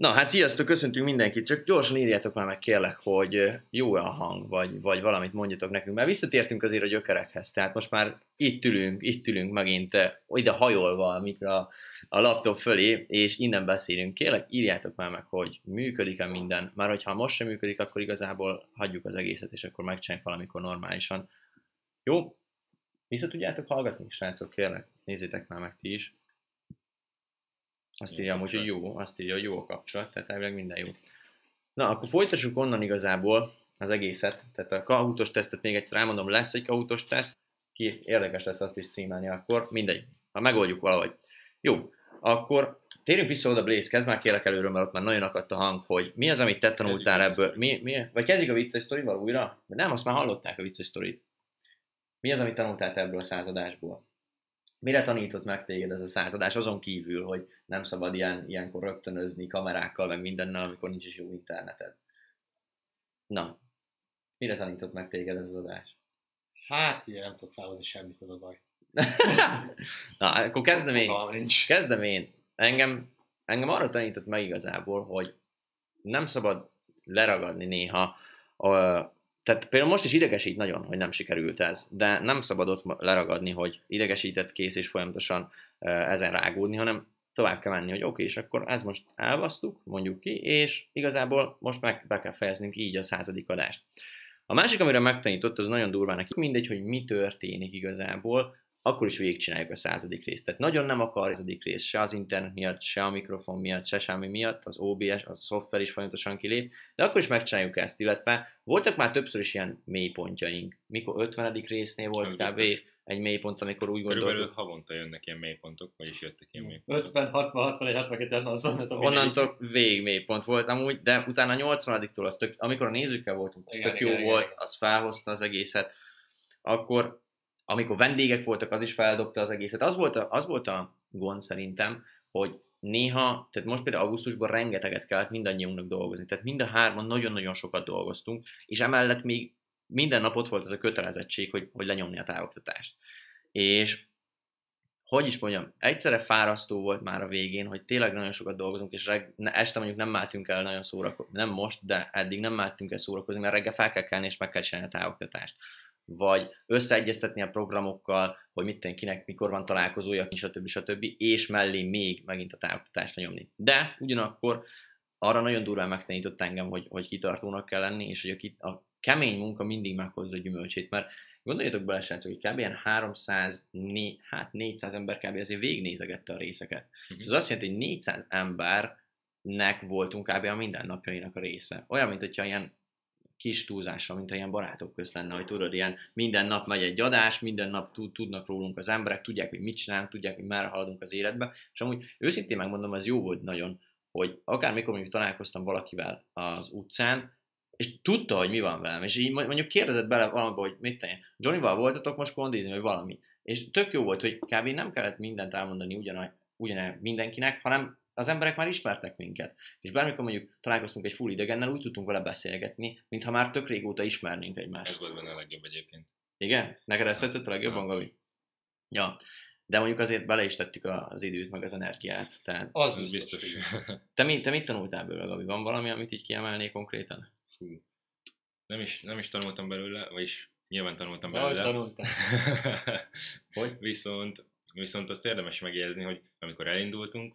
Na, hát sziasztok, köszöntünk mindenkit, csak gyorsan írjátok már meg kérlek, hogy jó-e a hang, vagy, vagy valamit mondjatok nekünk, mert visszatértünk azért a gyökerekhez, tehát most már itt ülünk, itt ülünk megint ide hajolva a, a laptop fölé, és innen beszélünk. Kérlek, írjátok már meg, hogy működik-e minden, már hogyha most sem működik, akkor igazából hagyjuk az egészet, és akkor megcsináljuk valamikor normálisan. Jó? Vissza tudjátok hallgatni, srácok, kérlek, nézzétek már meg ti is. Azt írja amúgy, hogy jó, azt írja, hogy jó a kapcsolat, tehát elvileg minden jó. Na, akkor folytassuk onnan igazából az egészet. Tehát a kahútos tesztet még egyszer elmondom, lesz egy kahútos teszt, ki érdekes lesz azt is streamelni akkor, mindegy, ha megoldjuk valahogy. Jó, akkor térjünk vissza oda, Blaze, kezd már kérlek előről, mert ott már nagyon akadt a hang, hogy mi az, amit te tanultál ebből, mi, mi, vagy kezdjük a vicces sztorival újra? Nem, azt már hallották a vicces sztorit. Mi az, amit tanultál ebből a századásból? Mire tanított meg téged ez a századás, azon kívül, hogy nem szabad ilyen, ilyenkor rögtönözni kamerákkal, meg mindennel, amikor nincs is jó interneted? Na, mire tanított meg téged ez az adás? Hát, figyelj, nem tudok felhozni semmit, az a baj. Na, akkor kezdem én. Kezdem én. Engem, engem arra tanított meg igazából, hogy nem szabad leragadni néha tehát például most is idegesít nagyon, hogy nem sikerült ez, de nem szabad ott leragadni, hogy idegesített kész és folyamatosan ezen rágódni, hanem tovább kell menni, hogy oké, okay, és akkor ez most elvasztuk, mondjuk ki, és igazából most meg be kell fejeznünk így a századik adást. A másik, amire megtanított, az nagyon durván neki, mindegy, hogy mi történik igazából, akkor is végigcsináljuk a századik részt. Tehát nagyon nem akar a századik rész, se az internet miatt, se a mikrofon miatt, se semmi miatt, az OBS, a szoftver is folyamatosan kilép, de akkor is megcsináljuk ezt, illetve voltak már többször is ilyen mélypontjaink. Mikor 50. résznél volt kb. egy mélypont, amikor úgy gondoltuk. Körülbelül havonta jönnek ilyen mélypontok, vagyis jöttek ilyen mélypontok. 50, 60, 61, 62, 60, Onnantól vég mélypont volt amúgy, de utána a 80-tól, az tök, amikor a nézőkkel voltunk, az igen, tök igen, jó igen, volt, igen. az felhozta az egészet, akkor amikor vendégek voltak, az is feldobta az egészet. Az volt a, az volt a gond szerintem, hogy néha, tehát most például augusztusban rengeteget kellett mindannyiunknak dolgozni, tehát mind a hárman nagyon-nagyon sokat dolgoztunk, és emellett még minden nap ott volt ez a kötelezettség, hogy, hogy lenyomni a távoktatást. És hogy is mondjam, egyszerre fárasztó volt már a végén, hogy tényleg nagyon sokat dolgozunk, és reg, este mondjuk nem máltunk el nagyon szórakozni, nem most, de eddig nem máltunk el szórakozni, mert reggel fel kell kelni, és meg kell csinálni a távoktatást vagy összeegyeztetni a programokkal, hogy mit kinek mikor van találkozója, stb. stb. és mellé még megint a távoktatást nyomni. De ugyanakkor arra nagyon durván megtanított engem, hogy, hogy kitartónak kell lenni, és hogy a, a kemény munka mindig meghozza a gyümölcsét, mert gondoljatok bele, srácok, hogy kb. ilyen 300, né, hát 400 ember kb. azért végignézegette a részeket. Uh-huh. Ez azt jelenti, hogy 400 embernek voltunk kb. a mindennapjainak a része. Olyan, mint hogyha ilyen kis túlzással, mint ilyen barátok közt lenne, hogy tudod, ilyen minden nap megy egy adás, minden nap tudnak rólunk az emberek, tudják, hogy mit csinálunk, tudják, hogy merre haladunk az életbe, és amúgy őszintén megmondom, ez jó volt nagyon, hogy akármikor mondjuk találkoztam valakivel az utcán, és tudta, hogy mi van velem, és így mondjuk kérdezett bele valamiba, hogy mit tenni, Johnnyval voltatok most kondizni, vagy valami, és tök jó volt, hogy kb. nem kellett mindent elmondani ugyan, ugyan mindenkinek, hanem az emberek már ismertek minket. És bármikor mondjuk találkoztunk egy full idegennel, úgy tudtunk vele beszélgetni, mintha már tök régóta ismernénk egymást. Ez volt benne a legjobb egyébként. Igen? Neked ezt tetszett a legjobban, Gabi? Ja. De mondjuk azért bele is tettük az időt, meg az energiát. Tehát... Az, az biztos. Te, mi, te mit tanultál belőle, Gabi? Van valami, amit így kiemelnél konkrétan? Fú. Nem is, nem is tanultam belőle, vagyis nyilván tanultam belőle. Hogy tanultam? hogy? Viszont, viszont azt érdemes megjegyezni, hogy amikor elindultunk,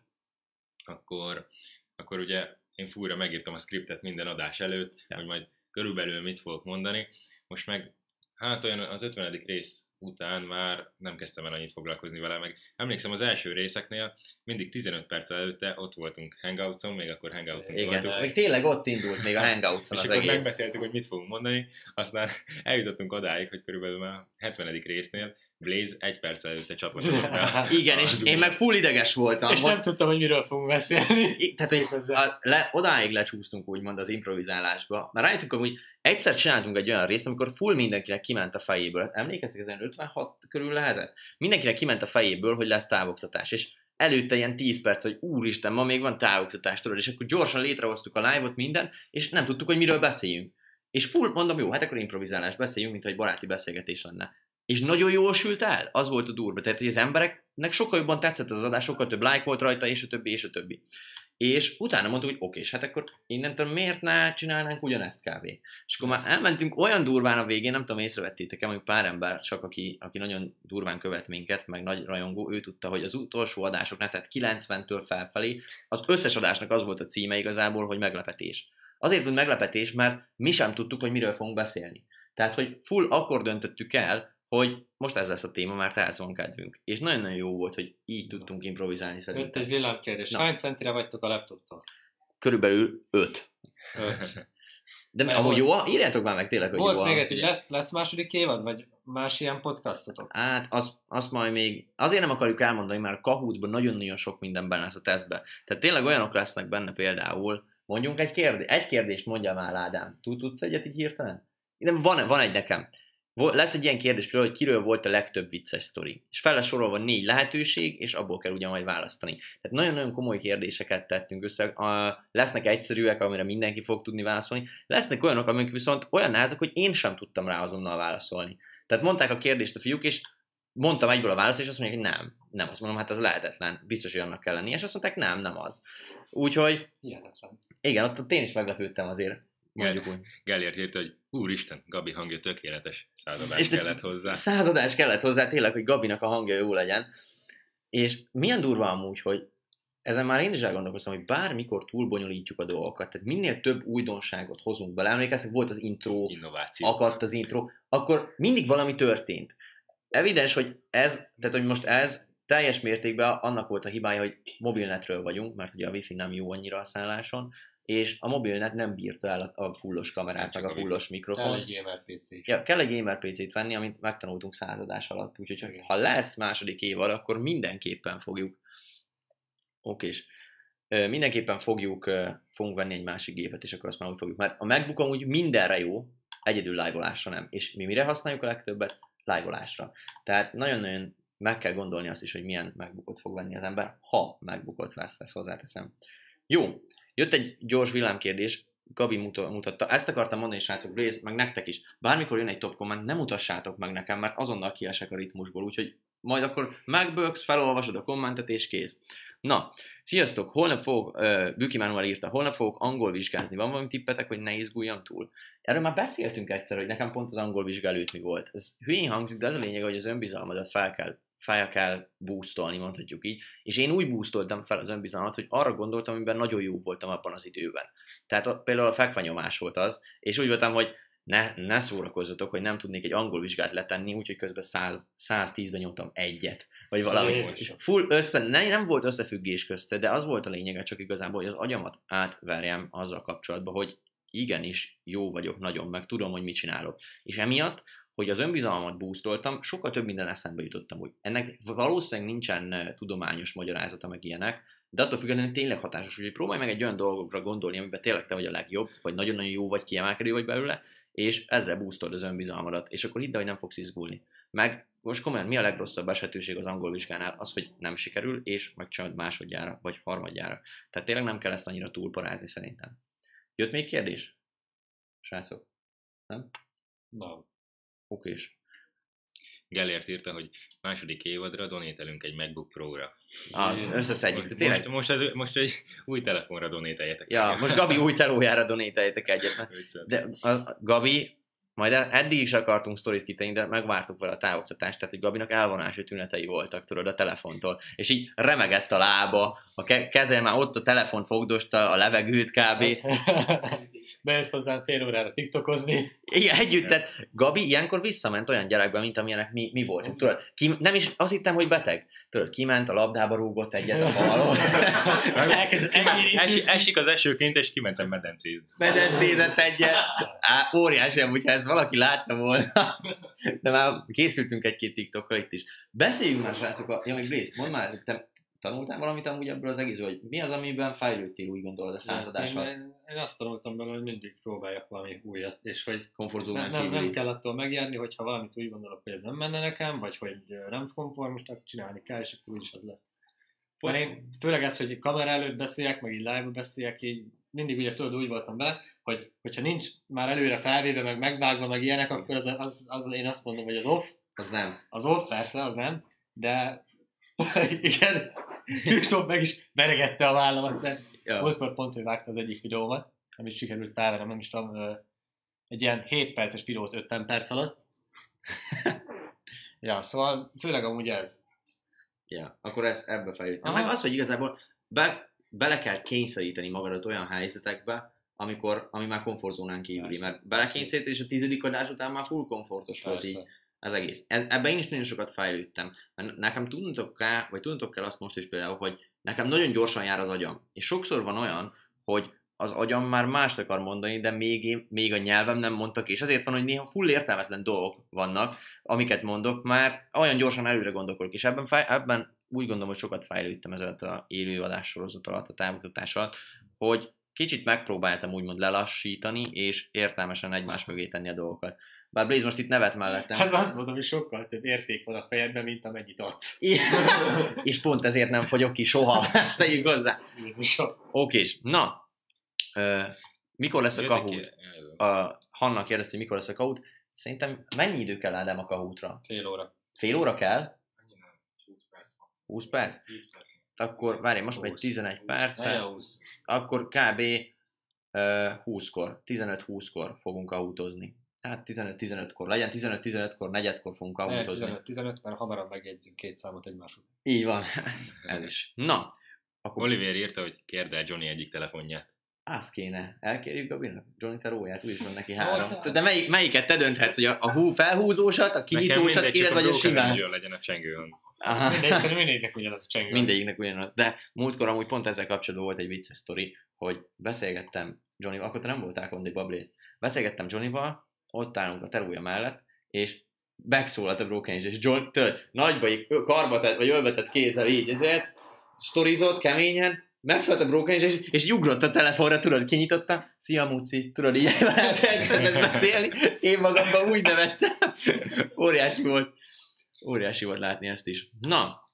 akkor, akkor ugye én fúra megírtam a skriptet minden adás előtt, ja. hogy majd körülbelül mit fogok mondani. Most meg hát olyan az 50. rész után már nem kezdtem el annyit foglalkozni vele, meg emlékszem az első részeknél mindig 15 perc előtte ott voltunk Hangoutson, még akkor Hangoutson Igen, voltunk. még tényleg ott indult még a Hangoutson És az akkor egész. megbeszéltük, hogy mit fogunk mondani, aztán eljutottunk odáig, hogy körülbelül már 70. résznél Blaze egy perc előtte csatlakozott be. Igen, és én meg full ideges voltam. És nem tudtam, hogy miről fogunk beszélni. Tehát, hogy a, le, odáig lecsúsztunk úgymond az improvizálásba. Mert rájöttünk, hogy egyszer csináltunk egy olyan részt, amikor full mindenkinek kiment a fejéből. Hát emlékeztek, ezen 56 körül lehetett? Mindenkinek kiment a fejéből, hogy lesz távoktatás. És előtte ilyen 10 perc, hogy úristen, ma még van távoktatás, tudod, és akkor gyorsan létrehoztuk a live-ot minden, és nem tudtuk, hogy miről beszéljünk. És full mondom, jó, hát akkor improvizálás beszéljünk, mint egy baráti beszélgetés lenne. És nagyon jól sült el, az volt a durva. Tehát, hogy az embereknek sokkal jobban tetszett az adás, sokkal több like volt rajta, és a többi, és a többi. És utána mondtuk, hogy oké, és hát akkor innentől miért ne csinálnánk ugyanezt kb. És akkor már elmentünk olyan durván a végén, nem tudom, észrevettétek-e, mondjuk pár ember, csak aki, aki nagyon durván követ minket, meg nagy rajongó, ő tudta, hogy az utolsó adásoknál, tehát 90-től felfelé, az összes adásnak az volt a címe igazából, hogy meglepetés. Azért volt meglepetés, mert mi sem tudtuk, hogy miről fogunk beszélni. Tehát, hogy full akkor döntöttük el, hogy most ez lesz a téma, mert ehhez van kedvünk. És nagyon-nagyon jó volt, hogy így tudtunk improvizálni Jött szerintem. egy villámkérdés. Na. Hány centire vagytok a laptoptól? Körülbelül 5. Öt. De Mert amúgy volt- jó, írjátok már meg tényleg, hogy Volt jó. még a- egy, hogy lesz, lesz második évad, vagy más ilyen podcastotok? Hát, azt, azt majd még, azért nem akarjuk elmondani, mert a Kahootban nagyon-nagyon sok minden benne lesz a tesztbe. Tehát tényleg olyanok lesznek benne például, mondjunk egy kérdést, egy kérdést mondjál már Ádám. Tud, tudsz egyet így hirtelen? Nem, van, van egy nekem. Lesz egy ilyen kérdés például, hogy kiről volt a legtöbb vicces sztori. És fel sorolva négy lehetőség, és abból kell ugye majd választani. Tehát nagyon-nagyon komoly kérdéseket tettünk össze. A, lesznek egyszerűek, amire mindenki fog tudni válaszolni. Lesznek olyanok, amik viszont olyan nehezek, hogy én sem tudtam rá azonnal válaszolni. Tehát mondták a kérdést a fiúk, és mondtam egyből a választ, és azt mondják, hogy nem. Nem, azt mondom, hát ez lehetetlen, biztos, hogy annak kell lenni, és azt mondták, nem, nem az. Úgyhogy, Hihetetlen. igen, ott, ott én is meglepődtem azért, mondjuk úgy. Gellért írta, hogy úristen, Gabi hangja tökéletes, századás kellett hozzá. Századás kellett hozzá tényleg, hogy Gabinak a hangja jó legyen. És milyen durva amúgy, hogy ezen már én is elgondolkoztam, hogy bármikor túlbonyolítjuk a dolgokat, tehát minél több újdonságot hozunk bele, emlékeztek, volt az intro, Innováció. akadt az intro, akkor mindig valami történt. Evidens, hogy ez, tehát hogy most ez teljes mértékben annak volt a hibája, hogy mobilnetről vagyunk, mert ugye a wifi nem jó annyira a szálláson, és a mobilnet nem bírta el a, fullos kamerát, Csak meg a fullos Kell mikrofon. egy gamer PC. Ja, kell egy gamer PC-t venni, amit megtanultunk századás alatt, úgyhogy Igen. ha lesz második évad, akkor mindenképpen fogjuk. Okés. Ö, Mindenképpen fogjuk, fogunk venni egy másik gépet, és akkor azt már úgy fogjuk. Mert a MacBook amúgy mindenre jó, egyedül live nem. És mi mire használjuk a legtöbbet? live Tehát nagyon-nagyon meg kell gondolni azt is, hogy milyen MacBookot fog venni az ember, ha MacBookot vesz, ezt hozzáteszem. Jó, jött egy gyors villámkérdés, Gabi muta- mutatta. Ezt akartam mondani, srácok, Blaze, meg nektek is. Bármikor jön egy top komment, nem mutassátok meg nekem, mert azonnal kiesek a ritmusból, úgyhogy majd akkor megböksz, felolvasod a kommentet, és kész. Na, sziasztok, holnap fogok, uh, Büki Manuel írta, holnap fogok angol vizsgázni. Van valami tippetek, hogy ne izguljam túl? Erről már beszéltünk egyszer, hogy nekem pont az angol vizsga előtt mi volt. Ez hülyén hangzik, de az a lényeg, hogy az önbizalmadat fel kell, fel kell boostolni, mondhatjuk így. És én úgy boostoltam fel az önbizalmat, hogy arra gondoltam, amiben nagyon jó voltam abban az időben. Tehát ott például a fekvenyomás volt az, és úgy voltam, hogy ne, ne szórakozzatok, hogy nem tudnék egy angol vizsgát letenni, úgyhogy közben 100, 110-ben nyomtam egyet, vagy valami. És full össze, ne, nem volt összefüggés közte, de az volt a lényege csak igazából, hogy az agyamat átverjem azzal kapcsolatban, hogy igenis jó vagyok nagyon, meg tudom, hogy mit csinálok. És emiatt, hogy az önbizalmat boostoltam, sokkal több minden eszembe jutottam, hogy ennek valószínűleg nincsen tudományos magyarázata, meg ilyenek, de attól függetlenül tényleg hatásos, úgyhogy próbálj meg egy olyan dolgokra gondolni, amiben tényleg te vagy a legjobb, vagy nagyon-nagyon jó vagy, kiemelkedő vagy belőle, és ezzel boostolod az önbizalmadat, és akkor hidd hogy nem fogsz izgulni. Meg most komolyan, mi a legrosszabb esetőség az angol vizsgánál? Az, hogy nem sikerül, és megcsinálod másodjára, vagy harmadjára. Tehát tényleg nem kell ezt annyira túlparázni szerintem. Jött még kérdés? Srácok? Na, Okés. Gellért írta, hogy második évadra donételünk egy MacBook Pro-ra. Ah, összeszedjük. De Most, tényleg, most, most, ez, most egy új telefonra donételjetek. ja, most Gabi új telójára donételjétek egyet. De a, a Gabi, majd eddig is akartunk sztorit kitenni, de megvártuk vele a távoktatást, tehát hogy Gabinak elvonási tünetei voltak, tudod, a telefontól. És így remegett a lába, a ke- keze már ott a telefon fogdosta, a levegőt kb. Bejött hozzám fél órára tiktokozni. Igen, együtt, tehát Gabi ilyenkor visszament olyan gyerekbe, mint amilyenek mi, mi voltunk. Tudod, ki, nem is azt hittem, hogy beteg. Tudod, kiment, a labdába rúgott egyet a falon. Elnyírítőzni. esik az esőként, és kimentem medencézni. medencézett egyet. Á, óriási, amúgy, ha ezt valaki látta volna. De már készültünk egy-két TikTokra itt is. Beszéljünk már, srácok, a... ja, még Blaze, mondd már, hogy te tanultál valamit amúgy ebből az egész, hogy mi az, amiben fejlődtél, úgy gondolod a századással? Én, én azt tanultam belőle, hogy mindig próbáljak valami újat, és hogy nem, Komfortzónán nem, nem kívüli. kell attól megjárni, hogyha valamit úgy gondolok, hogy ez nem menne nekem, vagy hogy nem konformos, akkor csinálni kell, és akkor úgyis az lesz. Mert én főleg ez, hogy kamera előtt beszéljek, meg így live beszéljek, így mindig ugye tudod, úgy voltam vele, hogy hogyha nincs már előre felvéve, meg megvágva, meg ilyenek, akkor az, az, az, én azt mondom, hogy az off, Az nem. az off persze, az nem, de igen, Kristóf meg is veregette a vállamat, de Ja. most már pont, hogy vágta az egyik videómat, nem is sikerült felvennem, nem is tudom, egy ilyen 7 perces videót 50 perc alatt. ja, szóval főleg amúgy ez. Ja, akkor ez ebbe fejlődtem. Aha. Meg az, hogy igazából be, bele kell kényszeríteni magadat olyan helyzetekbe, amikor, ami már komfortzónán kívüli, Persze. mert belekényszerítés és a tizedik adás után már full komfortos volt így Az egész. E- Ebben én is nagyon sokat fejlődtem. Mert nekem tudnotok kell, vagy tudnotok kell azt most is például, hogy nekem nagyon gyorsan jár az agyam. És sokszor van olyan, hogy az agyam már mást akar mondani, de még, én, még a nyelvem nem mondtak, és azért van, hogy néha full értelmetlen dolgok vannak, amiket mondok, már olyan gyorsan előre gondolkodok, és ebben, fej, ebben úgy gondolom, hogy sokat fejlődtem ezzel a élőadás sorozat alatt, a támogatás alatt, hogy kicsit megpróbáltam úgymond lelassítani, és értelmesen egymás mögé tenni a dolgokat. Bár Blaze most itt nevet mellettem. Hát azt mondom, hogy sokkal több érték van a fejedben, mint amennyit adsz. És pont ezért nem fogyok ki soha. Ezt tegyük hozzá. Okés. Na, ö, mikor lesz a ki- A Hanna kérdezte, hogy mikor lesz a Kahoot. Szerintem mennyi idő kell Ádám a Kahootra? Fél óra. Fél óra kell? 20 perc? 10 perc. Akkor várj, most megy 20. 11 perc. Ne, 20. Akkor kb. ö, 20-kor, 15-20-kor fogunk autózni. Hát 15-15-kor, legyen 15-15-kor, negyedkor fogunk autózni. 15-15, mert hamarabb megjegyzünk két számot egymás után. Így van, ez is. Na, akkor Oliver írta, hogy kérd el Johnny egyik telefonját. Azt kéne. Elkérjük Gabinak? Johnny te róját, úgyis van neki három. De melyik, melyiket te dönthetsz, hogy a, a hú felhúzósat, a mindegy, kéred, vagy a simán? legyen a csengőn. Aha. Szerintem mindegyiknek ugyanaz a csengő. Mindegyiknek ugyanaz. De múltkor amúgy pont ezzel kapcsolatban volt egy vicces sztori, hogy beszélgettem Johnny, akkor te nem voltál Kondi Bablét. Beszélgettem Johnnyval, ott állunk a terója mellett, és megszólalt a Broken és John, tudod, nagybai karba tett, vagy ölbe tett kézzel így, ezért sztorizott keményen, megszólalt a Broken és, és ugrott a telefonra, tudod, kinyitotta, szia Muci, tudod, így elkezdett beszélni, én magamban úgy nevettem, óriási volt, óriási volt látni ezt is. Na,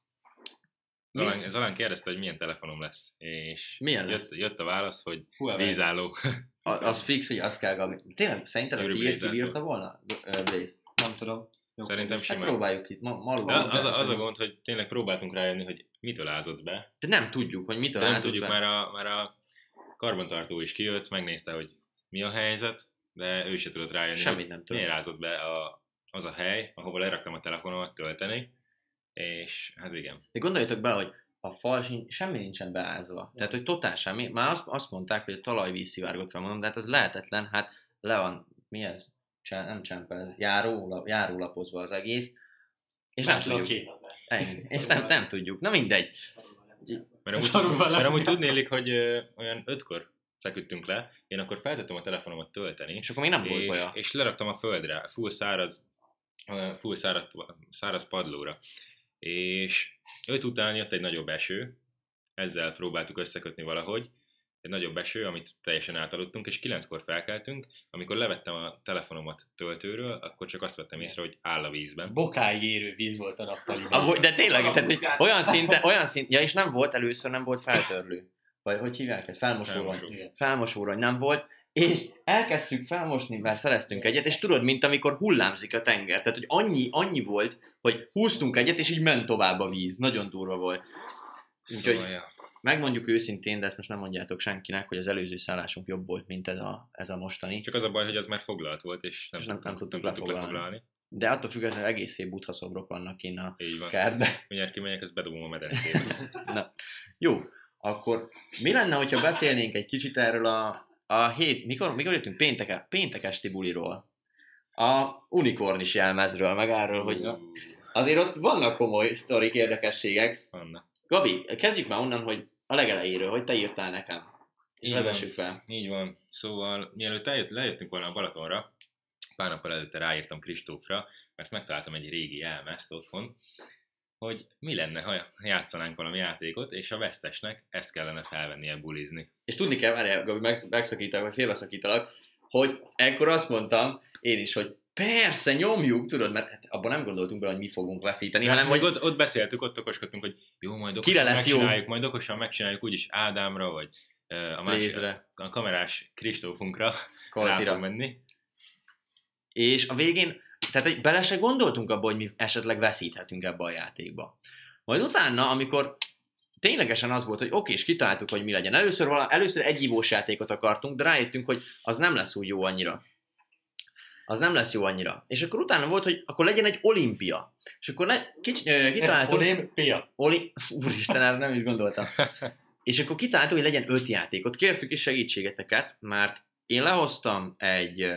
Zalán, Zalán kérdezte, hogy milyen telefonom lesz, és Milyen lesz? jött, jött a válasz, hogy Hú, vízálló. A- az fix, hogy azt kell Gabi. Tényleg, szerinted a tiéd Blaze-el. kibírta volna? Blaze. Nem tudom. Jó, Szerintem Hát simán. próbáljuk itt, ma, malul. De az, a, az a gond, hogy tényleg próbáltunk rájönni, hogy mitől ázott be. De nem tudjuk, hogy mitől De nem ázott tudjuk, be. már a, már a karbantartó is kijött, megnézte, hogy mi a helyzet, de ő se tudott rájönni, Semmit nem tudom. miért ázott be a, az a hely, ahova leraktam a telefonomat tölteni, és hát igen. De gondoljatok bele, hogy a fal semmi nincsen beázva. Tehát, hogy totál semmi. Már azt, azt mondták, hogy a talajvíz szivárgott fel, mondom, de hát ez lehetetlen, hát le van, mi ez? Csá, nem csempel, járó, járólapozva az egész. És nem, Nem tudjuk. Ennyi. És nem, nem tudjuk. Na mindegy. Mert amúgy, mert amúgy tudnélik, hogy ö, olyan ötkor feküdtünk le, én akkor feltettem a telefonomat tölteni, És akkor még nem volt és, baja. és leraktam a földre, full száraz, full száraz, száraz padlóra. És öt után jött egy nagyobb eső, ezzel próbáltuk összekötni valahogy, egy nagyobb eső, amit teljesen átaludtunk, és kilenckor felkeltünk, amikor levettem a telefonomat töltőről, akkor csak azt vettem észre, hogy áll a vízben. Bokáig érő víz volt a nappaliban. Ahogy, de tényleg, tehát, olyan szinten, olyan szint, ja és nem volt először, nem volt feltörlő. Vagy hogy hívják ezt? Felmosórony. Felmosó. Igen. Felmosórony nem volt. És elkezdtük felmosni, mert szereztünk egyet, és tudod, mint amikor hullámzik a tenger. Tehát, hogy annyi, annyi volt, hogy húztunk egyet, és így ment tovább a víz. Nagyon durva volt. Úgyhogy Szóval, ja. megmondjuk őszintén, de ezt most nem mondjátok senkinek, hogy az előző szállásunk jobb volt, mint ez a, ez a mostani. Csak az a baj, hogy az már foglalt volt, és nem, És nem- nem tudtuk nem tudtuk lefoglalni. lefoglalni. De attól függetlenül egész szép buthaszobrok vannak kint a Így van. kertbe. Mindjárt kimegyek, ezt bedobom a medencébe. Na, jó, akkor mi lenne, hogyha beszélnénk egy kicsit erről a, a hét, mikor, mikor jöttünk? Péntek, péntek esti buliról. A unikornis jelmezről, meg arról, hogy azért ott vannak komoly sztorik, érdekességek. Anna. Gabi, kezdjük már onnan, hogy a legelejéről, hogy te írtál nekem. Így Vezessük fel. Így van. Szóval mielőtt eljött, lejöttünk volna a Balatonra, pár nappal előtte ráírtam Kristófra, mert megtaláltam egy régi jelmezt otthon, hogy mi lenne, ha játszanánk valami játékot, és a vesztesnek ezt kellene felvennie bulizni. És tudni kell, várjál, Gabi, megsz- megszakítalak, vagy félbeszakítalak, hogy ekkor azt mondtam én is, hogy persze, nyomjuk, tudod, mert hát abban nem gondoltunk bele, hogy mi fogunk veszíteni, hanem hogy ott, ott beszéltük, ott okoskodtunk, hogy jó, majd okosan Kire lesz jó? megcsináljuk, majd okosan megcsináljuk úgyis Ádámra, vagy ö, a másik, Lézre, a kamerás Kristófunkra rá menni. És a végén, tehát hogy bele se gondoltunk abba, hogy mi esetleg veszíthetünk ebbe a játékba. Majd utána, amikor ténylegesen az volt, hogy oké, és kitaláltuk, hogy mi legyen. Először, vala, először egy ívós játékot akartunk, de rájöttünk, hogy az nem lesz úgy jó annyira. Az nem lesz jó annyira. És akkor utána volt, hogy akkor legyen egy olimpia. És akkor le, kics, ö, kitaláltuk... Olimpia. Oli... Úristen, erre nem is gondoltam. És akkor kitaláltuk, hogy legyen öt játékot. Kértük is segítségeteket, mert én lehoztam egy,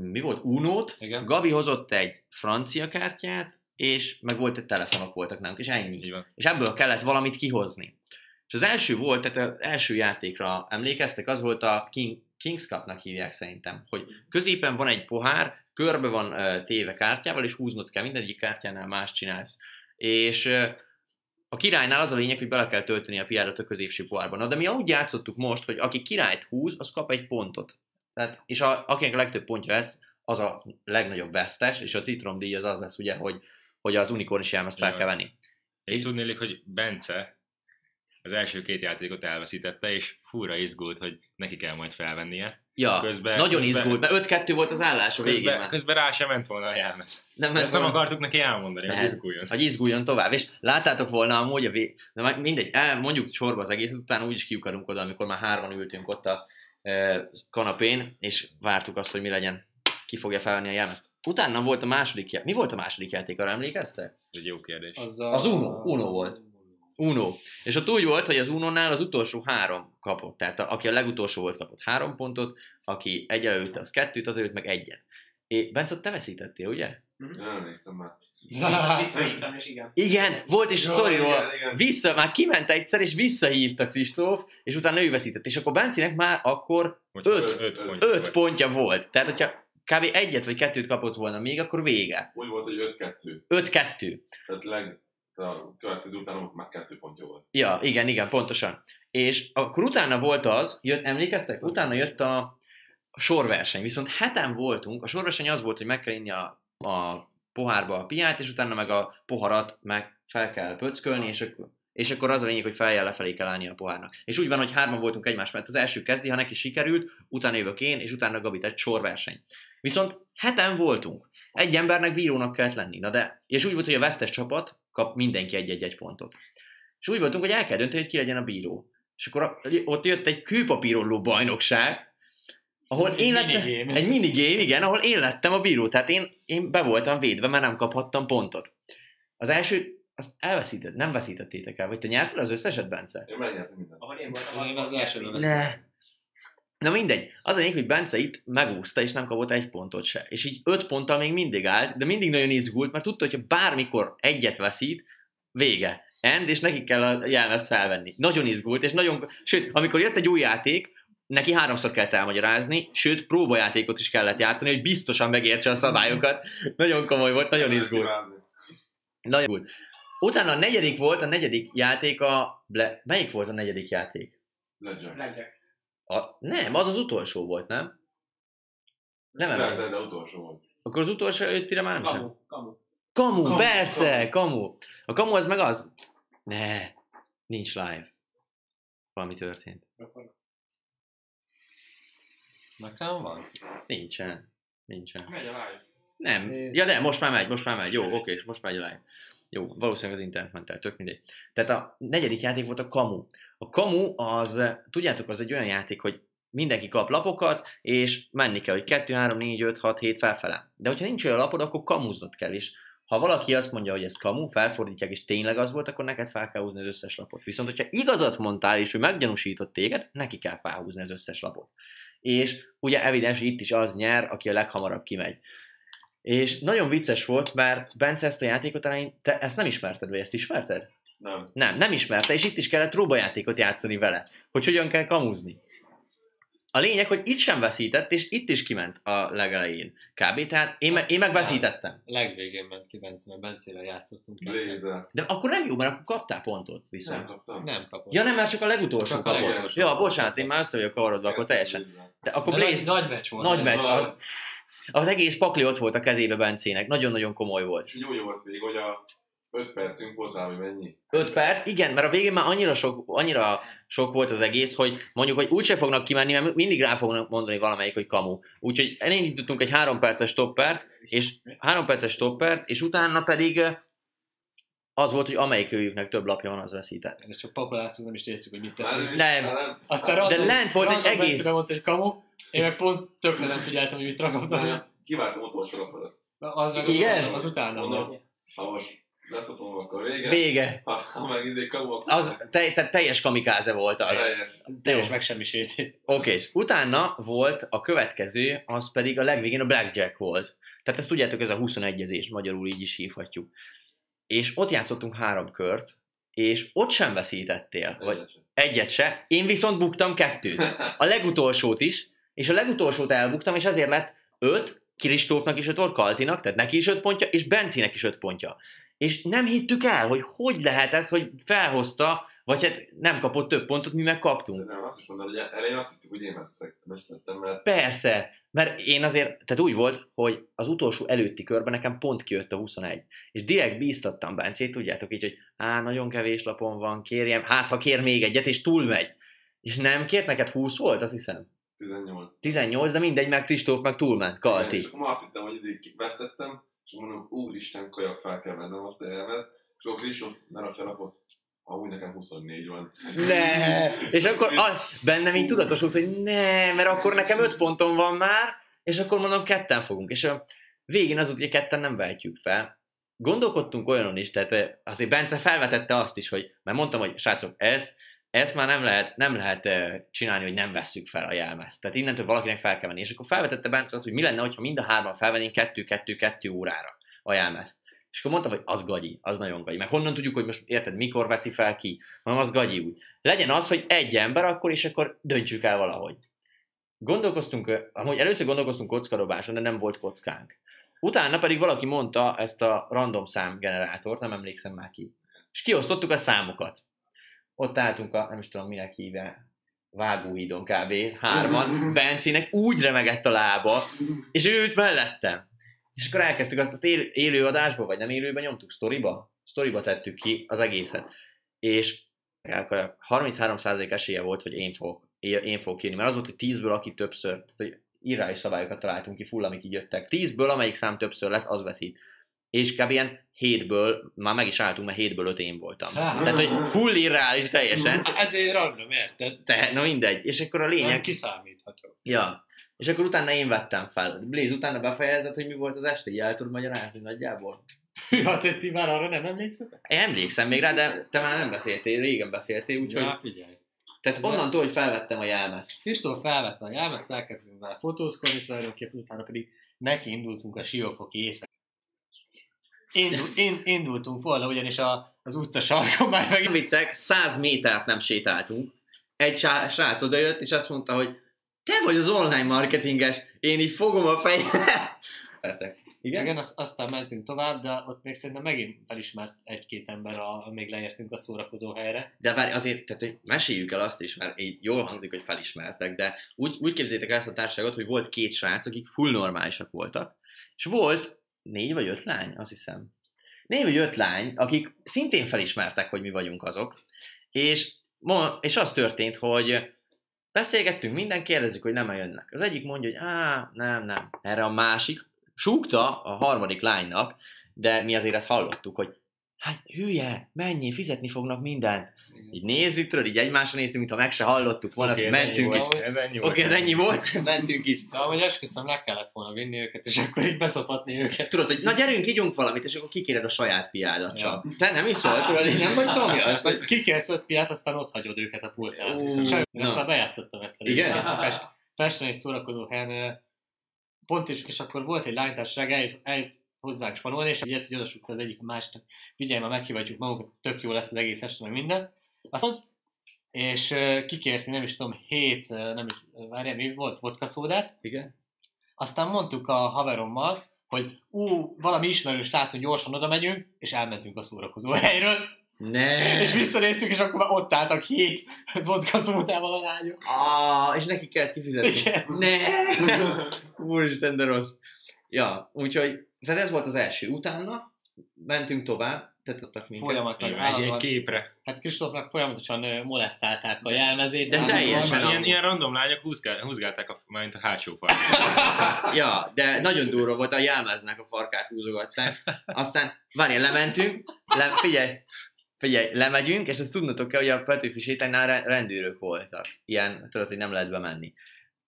mi volt, Unót, Igen. Gabi hozott egy francia kártyát, és meg volt egy telefonok voltak nálunk, és ennyi. Van. És ebből kellett valamit kihozni. És az első volt, tehát az első játékra emlékeztek, az volt a King, Kings Cup-nak hívják szerintem, hogy középen van egy pohár, körbe van uh, téve kártyával, és húznod kell, mindegyik kártyánál más csinálsz. És uh, a királynál az a lényeg, hogy bele kell tölteni a piárat a középső pohárban. Na, de mi úgy játszottuk most, hogy aki királyt húz, az kap egy pontot. Tehát, és a, akinek a legtöbb pontja lesz, az a legnagyobb vesztes, és a citromdíj az az lesz, ugye, hogy, hogy az unikornis jelmezt fel kell venni. És És- tudnélik, hogy Bence az első két játékot elveszítette, és fúra izgult, hogy neki kell majd felvennie. Ja, Közben- nagyon közben- izgult, mert 5-2 volt az állás a végén Közben, már. közben rá sem ment volna a jelmez. Nem, De ezt nem volna- akartuk neki elmondani, hogy Nem. izguljon. hogy izguljon tovább. És láttátok volna amúgy a. De mindegy, el, mondjuk sorba az egészet, utána úgyis kiukadunk oda, amikor már hárman ültünk ott a e, kanapén, és vártuk azt, hogy mi legyen, ki fogja felvenni a jelmezt. Utána volt a második játék. Mi volt a második játék, arra emlékeztek? Ez egy jó kérdés. Az, a... Az Uno, Uno volt. Uno. És ott úgy volt, hogy az Unónál az utolsó három kapott. Tehát a, aki a legutolsó volt, kapott három pontot, aki egy előtt, az kettőt, az előtt meg egyet. És Bence, ott te veszítettél, ugye? Nem emlékszem már. Visszahívtam, és igen. Igen, volt is igen. Vissza, már kiment egyszer, és visszahívta Kristóf, és utána ő veszített. És akkor Bencinek már akkor Hogy öt- öt, öt, pont öt volt. pontja volt. Tehát, hogyha kb. egyet vagy kettőt kapott volna még, akkor vége. Úgy volt, hogy 5-2. 5-2. Tehát leg, a következő után már kettő pontja volt. Ja, igen, igen, pontosan. És akkor utána volt az, jött, emlékeztek? Utána jött a, a sorverseny. Viszont heten voltunk, a sorverseny az volt, hogy meg kell inni a, a pohárba a piát, és utána meg a poharat meg fel kell pöckölni, és akkor, és akkor az a lényeg, hogy feljel lefelé kell állni a pohárnak. És úgy van, hogy hárman voltunk egymás mellett. Az első kezdi, ha neki sikerült, utána jövök én, és utána Gabi, tehát sorverseny. Viszont heten voltunk. Egy embernek bírónak kellett lenni. Na de, és úgy volt, hogy a vesztes csapat kap mindenki egy-egy pontot. És úgy voltunk, hogy el kell dönteni, hogy ki legyen a bíró. És akkor a- ott jött egy kőpapírolló bajnokság, ahol én lettem, minigame. egy minigame, igen, ahol én lettem a bíró. Tehát én, én be voltam védve, mert nem kaphattam pontot. Az első, azt elveszített, nem veszítettétek el, vagy te nyertél az összeset, Bence? Én megnyertem mindent. Ahol én voltam, Én az vesztem. Ne. Na mindegy. Az a lényeg, hogy Bence itt megúszta, és nem kapott egy pontot se. És így öt ponttal még mindig állt, de mindig nagyon izgult, mert tudta, hogy bármikor egyet veszít, vége. End, és neki kell a jelmezt felvenni. Nagyon izgult, és nagyon... Sőt, amikor jött egy új játék, neki háromszor kellett elmagyarázni, sőt, próbajátékot is kellett játszani, hogy biztosan megértse a szabályokat. Nagyon komoly volt, nagyon izgult. Nagyon izgult. Utána a negyedik volt, a negyedik játék a... Ble... Melyik volt a negyedik játék? Blackjack. A... Nem, az az utolsó volt, nem? Nem De, emlékszem. de, de utolsó volt. Akkor az utolsó ötire már nem sem. Kamu, kamu. Kamu, Kamu, persze, kamu. A kamu az meg az. Ne, nincs live. Valami történt. Nekem van? Nincsen. Nincsen. Megy a live. Nem. Ja de, most már megy, most már megy. Jó, oké, és most megy a live. Jó, valószínűleg az internet ment el, tök mindegy. Tehát a negyedik játék volt a kamu. A kamu az, tudjátok, az egy olyan játék, hogy mindenki kap lapokat, és menni kell, hogy 2, 3, 4, 5, 6, 7 felfele. De hogyha nincs olyan lapod, akkor kamuznod kell is. Ha valaki azt mondja, hogy ez kamu, felfordítják, és tényleg az volt, akkor neked fel kell húzni az összes lapot. Viszont, hogyha igazat mondtál, és ő meggyanúsított téged, neki kell felhúzni az összes lapot. És ugye evidens, itt is az nyer, aki a leghamarabb kimegy. És nagyon vicces volt, mert Bence ezt a játékot elején, te ezt nem ismerted, vagy ezt ismerted? Nem. Nem, nem ismerte, és itt is kellett próbajátékot játszani vele, hogy hogyan kell kamuzni. A lényeg, hogy itt sem veszített, és itt is kiment a legelején. Kb. Tehát én, me- én meg veszítettem. Legvégén ment ki Bence, mert Bencével játszottunk. Blazer. De akkor nem jó, mert akkor kaptál pontot Nem viszont. kaptam. Nem kapott. Ja nem, mert csak a legutolsó Csak a kapott. legutolsó Ja, bocsánat, én már össze vagyok kavarodva, akkor teljesen. De akkor De Blaze, nagy, nagy meccs volt. nagy meccs. Az egész pakli ott volt a kezébe Bencének. Nagyon-nagyon komoly volt. És jó jó volt végig, hogy a 5 percünk volt rá, hogy mennyi. 5 perc, igen, mert a végén már annyira sok, annyira sok volt az egész, hogy mondjuk, hogy úgyse fognak kimenni, mert mindig rá fognak mondani valamelyik, hogy kamu. Úgyhogy elindítottunk egy 3 perces stoppert, és 3 perces stoppert, és utána pedig az volt, hogy amelyik őjüknek több lapja van, az veszített. És csak pakolászunk, nem is értjük, hogy mit teszünk. Nem. nem. Aztán De random- lent volt egy egész- mondta, hogy kamu, én meg pont tökre nem figyeltem, hogy mit ragadtam. Kiváltam utolsó napra. Az, meg Igen? Az, utána Mondom, volt. ha most leszopom, akkor vége. Vége. Ha, ha meg izé kamu, akkor Az te, te, teljes kamikáze volt az. teljes. Teljes megsemmisítés. Oké, és utána volt a következő, az pedig a legvégén a Blackjack volt. Tehát ezt tudjátok, ez a 21-ezés, magyarul így is hívhatjuk. És ott játszottunk három kört, és ott sem veszítettél, vagy egyet se, én viszont buktam kettőt. A legutolsót is, és a legutolsót elbuktam, és ezért lett öt, Kristófnak is öt volt, Kaltinak, tehát neki is öt pontja, és Bencinek is öt pontja. És nem hittük el, hogy hogy lehet ez, hogy felhozta, vagy hát nem kapott több pontot, mi meg kaptunk. De nem, azt is mondom, hogy elején azt hittük, hogy én vesztek, vesztettem, mert Persze, mert én azért, tehát úgy volt, hogy az utolsó előtti körben nekem pont kijött a 21. És direkt bíztattam Bencét, tudjátok így, hogy á, nagyon kevés lapon van, kérjem, hát ha kér még egyet, és túlmegy. És nem kért, neked 20 volt, azt hiszem. 18. 18, de mindegy, meg Kristóf meg túlment, Kalti. És akkor azt hittem, hogy izé vesztettem, és mondom, úristen, kajak fel kell vennem azt a jelmezt, és akkor Kristóf lerakja a lapot. Amúgy nekem 24 van. Ne! És akkor a, bennem így tudatosult, hogy ne, mert akkor nekem 5 pontom van már, és akkor mondom, ketten fogunk. És a végén az, hogy ketten nem vehetjük fel. Gondolkodtunk olyanon is, tehát eh, azért Bence felvetette azt is, hogy, mert mondtam, hogy srácok, ezt, ezt már nem lehet, nem lehet eh, csinálni, hogy nem vesszük fel a jelmezt. Tehát innentől valakinek fel kell venni. És akkor felvetette Bence azt, hogy mi lenne, ha mind a hárman felvennénk kettő-kettő-kettő órára a jelmezt. És akkor mondtam, hogy az gagyi, az nagyon gagyi. Meg honnan tudjuk, hogy most érted, mikor veszi fel ki? Mondom, az gagyi úgy. Legyen az, hogy egy ember akkor, és akkor döntsük el valahogy. Gondolkoztunk, amúgy először gondolkoztunk kockadobáson, de nem volt kockánk. Utána pedig valaki mondta ezt a random szám generátort, nem emlékszem már ki. És kiosztottuk a számokat. Ott álltunk a, nem is tudom minek hívja, vágóhídon kb. Hárman, Bencinek úgy remegett a lába, és ő ült mellettem. És akkor elkezdtük azt, azt élő, élő adásba, vagy nem élőben nyomtuk, sztoriba? Sztoriba tettük ki az egészet. És 33% esélye volt, hogy én fogok, én fogok írni, mert az volt, hogy 10-ből aki többször, tehát, hogy írás szabályokat találtunk ki, full, amik így jöttek. 10-ből amelyik szám többször lesz, az veszít. És kb. ilyen 7-ből, már meg is álltunk, mert 7-ből 5 én voltam. Hát. Tehát, hogy full irreális teljesen. Ezért random, érted? Te, na mindegy. És akkor a lényeg... Nem kiszámítható. Ja. És akkor utána én vettem fel. Blaze utána befejezett, hogy mi volt az este, így el tudod magyarázni nagyjából? Ja, te ti már arra nem emlékszetek? Én emlékszem még rá, de te már nem beszéltél, régen beszéltél, úgyhogy... Ja, figyelj. Tehát onnantól, hogy felvettem a jelmezt. Kristóf felvette a jelmezt, elkezdtünk vele fotózkodni, tulajdonképpen utána pedig neki indultunk a siófoki éjszak. Indul, in, indultunk volna, ugyanis a, az utca sarkon már meg... Nem viccek, 100 métert nem sétáltunk. Egy srác odajött, és azt mondta, hogy te vagy az online marketinges, én így fogom a fejemet. Igen? Igen, azt, aztán mentünk tovább, de ott még szerintem megint felismert egy-két ember, a, amíg leértünk a szórakozó helyre. De várj, azért, tehát, hogy meséljük el azt is, mert így jól hangzik, hogy felismertek, de úgy, úgy képzétek el ezt a társaságot, hogy volt két srác, akik full normálisak voltak, és volt négy vagy öt lány, azt hiszem. Négy vagy öt lány, akik szintén felismertek, hogy mi vagyunk azok, és, és az történt, hogy beszélgettünk, minden kérdezzük, hogy nem jönnek. Az egyik mondja, hogy á, nem, nem. Erre a másik súgta a harmadik lánynak, de mi azért ezt hallottuk, hogy hát hülye, mennyi, fizetni fognak mindent. Így nézzük, tudod, így egymásra néztünk, mintha meg se hallottuk volna, Oké, azt mentünk is. volt, Ez ennyi Oké, volt. ez ennyi volt, mentünk is. De ahogy esküszöm, le kellett volna vinni őket, és akkor így beszopatni őket. Tudod, hogy na gyerünk, ígyunk valamit, és akkor kikéred a saját piádat Ja. csak. Te nem iszol, tudod, én nem vagy szomjas. Vagy kikérsz öt piát, aztán ott hagyod őket a pultán. Ú, Sajnos, ezt már bejátszottam egyszer. Igen? Pest, Pesten egy szórakozó helyen, pont is, és akkor volt egy lánytársaság, eljött, eljött hozzánk spanolni, és ilyet, hogy az egyik a másiknak, figyelj, már meghívatjuk magunkat, tök jó lesz az egész este, meg minden. Azt az, és kikértünk, nem is tudom, hét, nem is, várjál, mi volt, vodka szódát, Igen? aztán mondtuk a haverommal, hogy ú, valami ismerős látunk, gyorsan oda megyünk, és elmentünk a szórakozó helyről, Ne! és visszanéztük, és akkor már ott álltak hét vodka szódával a lányok. Ah, és neki kellett kifizetni. Igen. Ne! Úristen, de rossz. Ja, úgyhogy, tehát ez volt az első. Utána mentünk tovább, tettettek minket. Folyamatosan, Egy, egy képre. Hát Kristófnak folyamatosan molesztálták a jelmezét. De állandóan. teljesen. Ilyen, amúgy. ilyen random lányok húzgál, húzgálták a, mint a hátsó farkát. Ja, de nagyon durva volt, a jelmeznek a farkát húzogatták. Aztán, várjál, lementünk, le, figyelj, figyelj, lemegyünk, és ezt tudnotok kell, hogy a Petőfi sétánynál re- rendőrök voltak. Ilyen, tudod, hogy nem lehet bemenni.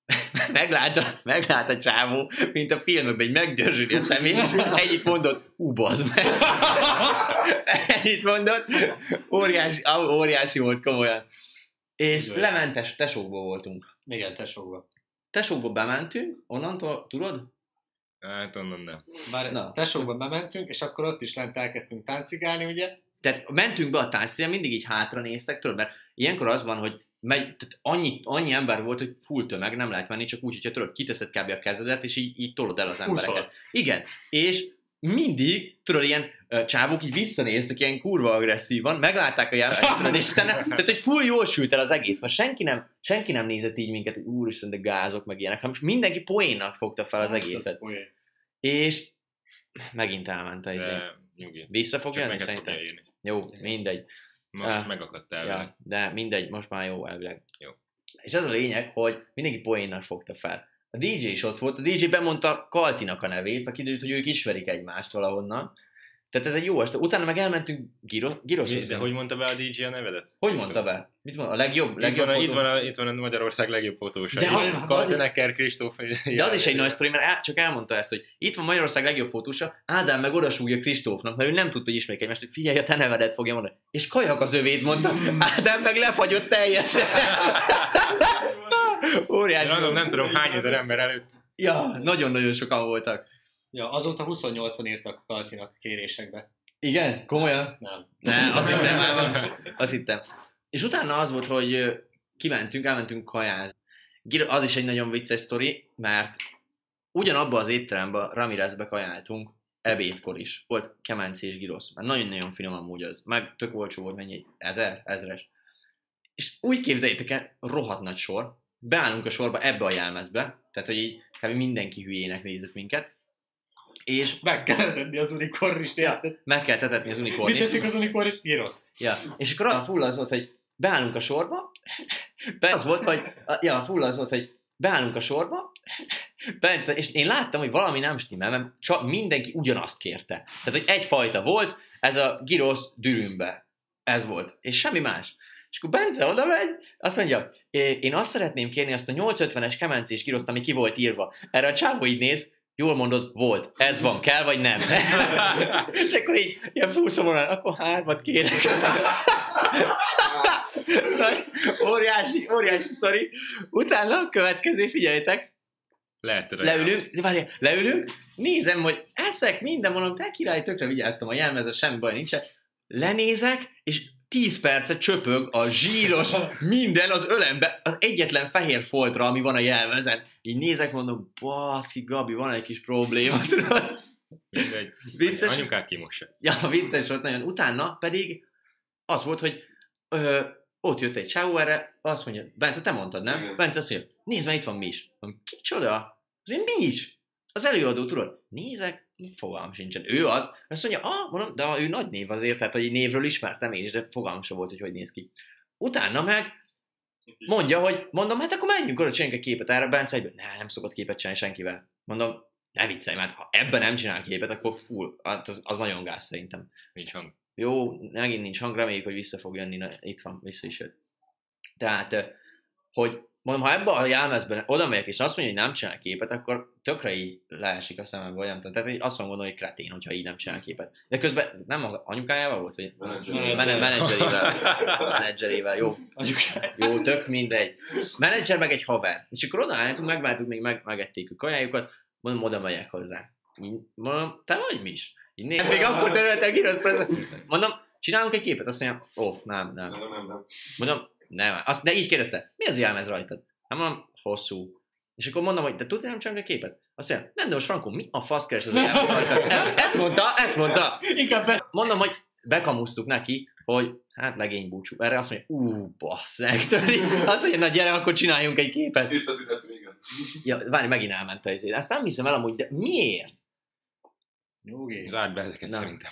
meglát, a, meglát a csávó, mint a filmekben, egy megdörzsöli a szemét, és ennyit mondott, ú, bazd meg. ennyit mondott, óriási, óriási volt komolyan. És lementes tesókból voltunk. Igen, tesókba. Tesókba bementünk, onnantól, tudod? Hát onnan nem. Bár Na. tesókba bementünk, és akkor ott is lent elkezdtünk táncigálni, ugye? Tehát mentünk be a táncszínre, mindig így hátra néztek, tudod, mert ilyenkor az van, hogy megy, tehát annyi, annyi ember volt, hogy full tömeg, nem lehet menni, csak úgy, hogyha tudod, kiteszed kb. a kezedet, és így, így tolod el az embereket. Igen, és mindig, tudod, ilyen ö, csávók így visszanéztek, ilyen kurva agresszívan, meglátták a járványt, és utána, tehát, hogy full jól sült el az egész, mert senki nem, senki nem nézett így minket, hogy úristen, de gázok, meg ilyenek, hanem most mindenki poénnak fogta fel az Hát, egészet. az. És megint elment a izé. Vissza fog jönni szerintem? Jó, mindegy. Most Ah. Ja, vele. de mindegy, most már jó elvileg. Jó. És ez a lényeg, hogy mindenki poénnak fogta fel. A DJ is ott volt, a DJ bemondta Kaltinak a nevét, meg kiderült, hogy ők ismerik egymást valahonnan. Tehát ez egy jó este. Utána meg elmentünk Giro, Giroshoz. De hogy mondta be a DJ a nevedet? hogy mondta be? Mit mondta? A legjobb, Itt legjobb van, a, itt, fotó? van a, itt van a Magyarország legjobb fotósa. De is. Kristóf. De az is egy nagy sztori, mert el, csak elmondta ezt, hogy itt van Magyarország legjobb fotósa, Ádám meg odasúgja Kristófnak, mert ő nem tudta, hogy ismerik egymást, hogy figyelj, a te nevedet fogja mondani. És kajak az övét mondta, Ádám meg lefagyott teljesen. Óriási. Volt. nem tudom hány ezer ember előtt. Ja, nagyon-nagyon sokan voltak. Ja, azóta 28-an írtak Kaltinak kérésekbe. Igen? Komolyan? Nem. Ne, azt hittem már van. Azt hittem. És utána az volt, hogy kimentünk, elmentünk kajázni. Az is egy nagyon vicces sztori, mert ugyanabba az étterembe Ramirezbe kajáltunk, ebédkor is. Volt kemenci és girosz. Mert nagyon-nagyon finom amúgy az. Meg tök olcsó volt, mennyi? Ezer? Ezres. És úgy képzeljétek el, rohadt nagy sor. Beállunk a sorba ebbe a jelmezbe, tehát hogy így kb. mindenki hülyének nézett minket. És Meg kell tenni az unikornist, Ja. meg kell tetetni az Mit unikornist. teszik az unikornist? Giroszt. Ja, és akkor a full az volt, hogy beállunk a sorba, Be az volt, hogy, a- ja, full az volt, hogy beállunk a sorba, Bence, és én láttam, hogy valami nem stimmel, mert csak mindenki ugyanazt kérte. Tehát, hogy egyfajta volt, ez a girosz dürümbe. Ez volt. És semmi más. És akkor Bence oda megy, azt mondja, "É, én azt szeretném kérni azt a 850-es kemencés giroszt, ami ki volt írva. Erre a csávó így néz, jól mondod, volt. Ez van, kell vagy nem? és akkor így, ilyen fúszomolán, akkor hármat kérek. Óriási, óriási sztori. Utána a következő, figyeljetek, Lehet leülünk, de várjál, leülünk, nézem, hogy eszek, minden mondom, te király, tökre vigyáztam a jelmezre, semmi baj nincsen. Lenézek, és 10 percet csöpög a zsíros minden az ölembe, az egyetlen fehér foltra, ami van a jelmezen. Így nézek, mondom, baszki, Gabi, van egy kis probléma? Mindegy. Vicces. Anyukát kimossa. Ja, vicces volt nagyon. Utána pedig az volt, hogy ö, ott jött egy csávó erre, azt mondja, Bence, te mondtad, nem? Igen. Bence azt mondja, nézd meg, itt van Mis. Mondom, kicsoda? Mi is? Az előadó, tudod? Nézek, fogalmam sincsen. Ő az. Azt mondja, ah, mondom, de ő nagy név azért, tehát hogy névről ismertem én is, de fogalmam sem volt, hogy hogy néz ki. Utána meg mondja, hogy mondom, hát akkor menjünk oda, csináljunk egy képet erre. Bence egyből, ne, nem szokott képet csinálni senkivel. Mondom, ne viccelj, mert ha ebben nem csinál képet, akkor full, hát az, az nagyon gáz szerintem. Nincs hang. Jó, megint nincs hang, reméljük, hogy vissza fog jönni, na, itt van, vissza is jött. Tehát, hogy mondom, ha ebbe a jelmezben oda megyek, és azt mondja, hogy nem csinál képet, akkor tökre így leesik a szemembe, vagy nem tudom. Tehát azt gondolni, hogy kretén, hogyha így nem csinál képet. De közben nem az anyukájával volt, vagy Menedzser. Mene- menedzserével. menedzserével, jó. Jó, tök mindegy. Menedzser meg egy haver. És akkor oda álltunk, megváltuk, még meg, megették a kajájukat, mondom, oda megyek hozzá. Így, mondom, te vagy mi is? Így néz, még akkor terültek írasztani. Mondom, csinálunk egy képet? Azt mondja, off, nem, nem. Nem, nem, nem. Mondom, nem. Azt, de így kérdezte, mi az jelmez rajtad? Hát mondom, hosszú. És akkor mondom, hogy de tudod, nem csinálunk egy képet? Azt mondja, nem, de most Frankó, mi a fasz keres az jelmez rajtad? Ezt, ezt mondta, ezt mondta. Mondom, hogy bekamusztuk neki, hogy hát legény búcsú. Erre azt mondja, ú, basszeg, töri. Azt mondja, na gyere, akkor csináljunk egy képet. Itt az illető, igen. Ja, várj, megint elment a izé. Ezt nem hiszem el amúgy, de miért? Nyugi. Zárd be ezeket Na. szerintem.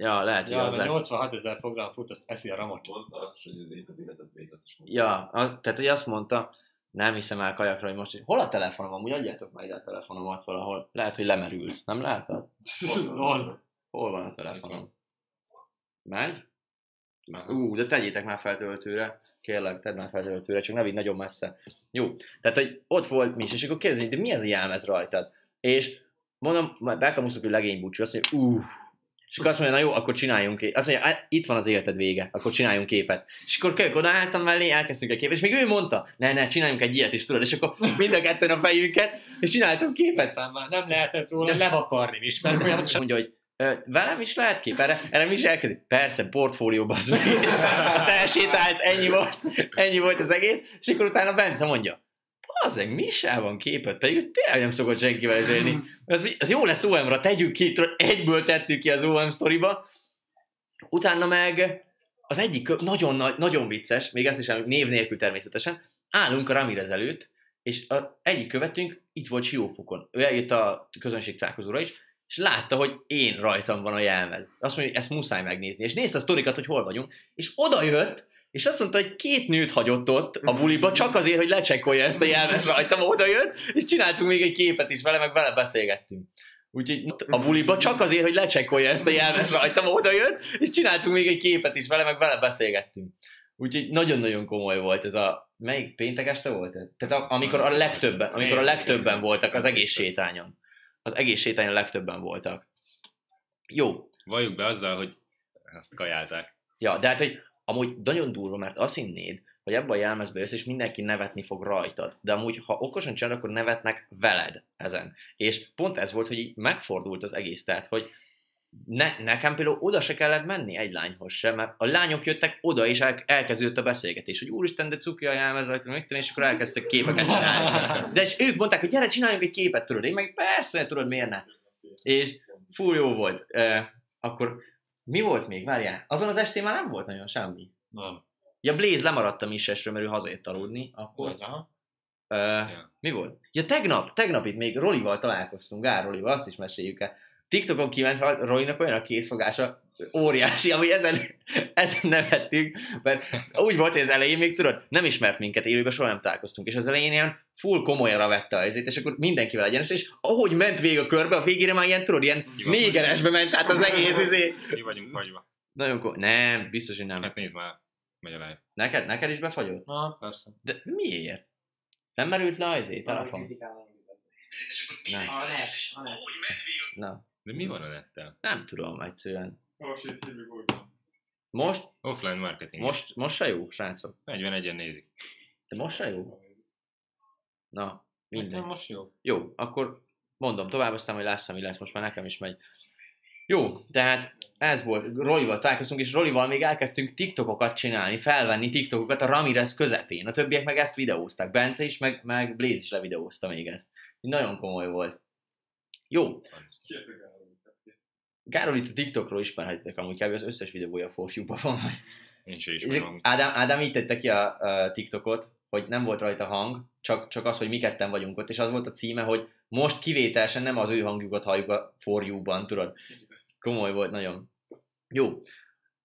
Ja, lehet, hogy Ja, az lesz. 86 ezer program fut, azt eszi a ramot. Mondta azt, hogy ez itt az életed véget. azt mondta. Ja, az, tehát hogy azt mondta, nem hiszem el kajakra, hogy most, hol a telefonom? Amúgy adjátok meg ide a telefonomat valahol. Lehet, hogy lemerült. Nem látod? Hol? Hol van a telefonom? Megy? Ú, de tegyétek már feltöltőre. Kérlek, tedd már feltöltőre, csak ne vidd nagyon messze. Jó, tehát, hogy ott volt mi is, és akkor kérdezni, de mi ez a jelmez rajtad? És mondom, majd belkamusztuk, hogy legény búcsú, azt mondja, uff, és akkor azt mondja, na jó, akkor csináljunk képet. Azt mondja, "Á, itt van az életed vége, akkor csináljunk képet. És akkor kölyök odaálltam mellé, elkezdtünk egy képet, és még ő mondta, ne, ne, csináljunk egy ilyet is, tudod, és akkor mind a kettőn a fejünket, és csináltunk képet. Aztán már nem lehetett róla levakarni is, mert folyamatosan Mondja, hogy "Ö, velem is lehet kép, erre, erre mi is elkezdi. Persze, portfólióba az meg. Azt elsétált, ennyi volt, ennyi volt az egész, és akkor utána Bence mondja, Bazeg, mi is van képet, pedig tényleg nem szokott senkivel ezélni. Ez, ez jó lesz OM-ra, tegyük ki, egyből tettük ki az OM sztoriba. Utána meg az egyik, nagyon, nagy, nagyon vicces, még ezt is név nélkül természetesen, állunk a Ramirez előtt, és a egyik követünk itt volt Siófokon. Ő eljött a közönség találkozóra is, és látta, hogy én rajtam van a jelmez. Azt mondja, hogy ezt muszáj megnézni. És nézte a sztorikat, hogy hol vagyunk, és oda jött, és azt mondta, hogy két nőt hagyott ott a buliba, csak azért, hogy lecsekkolja ezt a jelmezt rajtam, oda jött, és csináltunk még egy képet is vele, meg vele beszélgettünk. Úgyhogy a buliba csak azért, hogy lecsekkolja ezt a jelmezt rajtam, oda jött, és csináltunk még egy képet is vele, meg vele beszélgettünk. Úgyhogy nagyon-nagyon komoly volt ez a... Melyik péntek este volt ez? Tehát a, amikor a legtöbben, amikor a legtöbben voltak az egész sétányon. Az egész sétányon a legtöbben voltak. Jó, Valljuk be azzal, hogy azt kajálták. Ja, de hát, hogy amúgy nagyon durva, mert azt hinnéd, hogy ebbe a jelmezbe jössz, és mindenki nevetni fog rajtad. De amúgy, ha okosan csinálod, akkor nevetnek veled ezen. És pont ez volt, hogy így megfordult az egész, tehát, hogy ne, nekem például oda se kellett menni egy lányhoz sem, mert a lányok jöttek oda, és el, elkezdődött a beszélgetés, hogy úristen, de cuki a jelmez rajta, meg és akkor elkezdtek képeket csinálni. De és ők mondták, hogy gyere, csináljunk egy képet, tudod, én meg persze, tudod, miért ne. És full jó volt. E, akkor mi volt még? Várjál, azon az estén már nem volt nagyon semmi. Nem. Ja, Blaze lemaradt a misesről, mert ő hazajött aludni, akkor... Aha. Uh, Ja. Mi volt? Ja, tegnap, tegnap itt még Rolival találkoztunk, Gár Rolival, azt is meséljük el. TikTokon kiment Ro- Rolinak olyan a készfogása, óriási, ami ezen, ezen nevettünk, mert úgy volt, hogy az elején még tudod, nem ismert minket élőben, soha nem találkoztunk, és az elején ilyen full komolyra vette a ezét, és akkor mindenkivel egyenes, és ahogy ment végig a körbe, a végére már ilyen, tudod, ilyen négeresbe ment át az egész, izé. Mi vagyunk fagyva. Nagyon komoly. Nem, biztos, hogy nem. Hát nézd már, megy a live. Neked, neked is befagyott? Aha, persze. De miért? Nem merült le az izé, telefon? kritikálni. Nem. A De mi van a nettel? nem tudom egyszerűen. Most itt hívjuk úgy. Most, Offline marketing. most, most se jó, srácok. 41-en nézik. De most se jó? Na, Minden most jó. Jó, akkor mondom tovább, aztán hogy lesz, ami lesz, most már nekem is megy. Jó, tehát ez volt, Rolival találkoztunk, és Rolival még elkezdtünk TikTokokat csinálni, felvenni TikTokokat a Ramirez közepén. A többiek meg ezt videózták. Bence is, meg, meg Blaze is levideózta még ezt. Nagyon komoly volt. Jó, Ki Gároly? Gárolit a TikTokról ismerhetitek amúgy kb. az összes videója a forfiúban van. Én se És ismerem. Ádám, Ádám így tette ki a, a TikTokot, hogy nem volt rajta hang, csak, csak az, hogy mi ketten vagyunk ott, és az volt a címe, hogy most kivételesen nem az ő hangjukat halljuk a For You-ban, tudod. Komoly volt nagyon. Jó.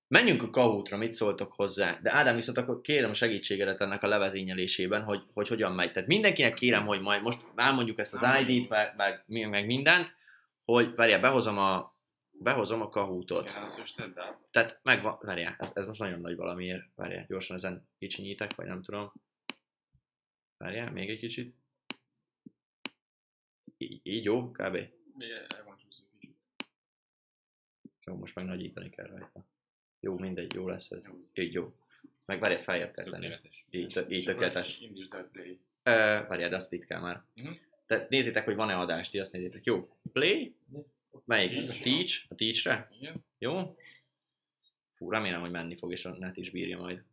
Menjünk a Kahoot-ra, mit szóltok hozzá? De Ádám, viszont akkor kérem segítségedet ennek a levezényelésében, hogy, hogy hogyan megy. Tehát mindenkinek kérem, hogy majd most elmondjuk ezt az ID-t, meg, meg, meg mindent, hogy várjál, behozom a, behozom a Kahootot. Igen, az most tedd át. Tehát megvan, várjál, ez, ez most nagyon nagy valamiért. Várjál, gyorsan ezen kicsinyítek, vagy nem tudom. Várjál, még egy kicsit. Így, így jó, kb. Kicsit. Jó, most meg nagyítani kell rajta. Jó, mindegy, jó lesz ez. Így jó. Meg várjál, feljebb kell tenni. Így, így tökéletes. Ö, Várjál, de azt itt kell már. Mhm. Tehát nézzétek, hogy van-e adás, ti azt nézzétek. Jó, play. Melyik? A Teach. teach? A teachre? Igen. Jó? Fú, remélem, hogy menni fog, és a net is bírja majd.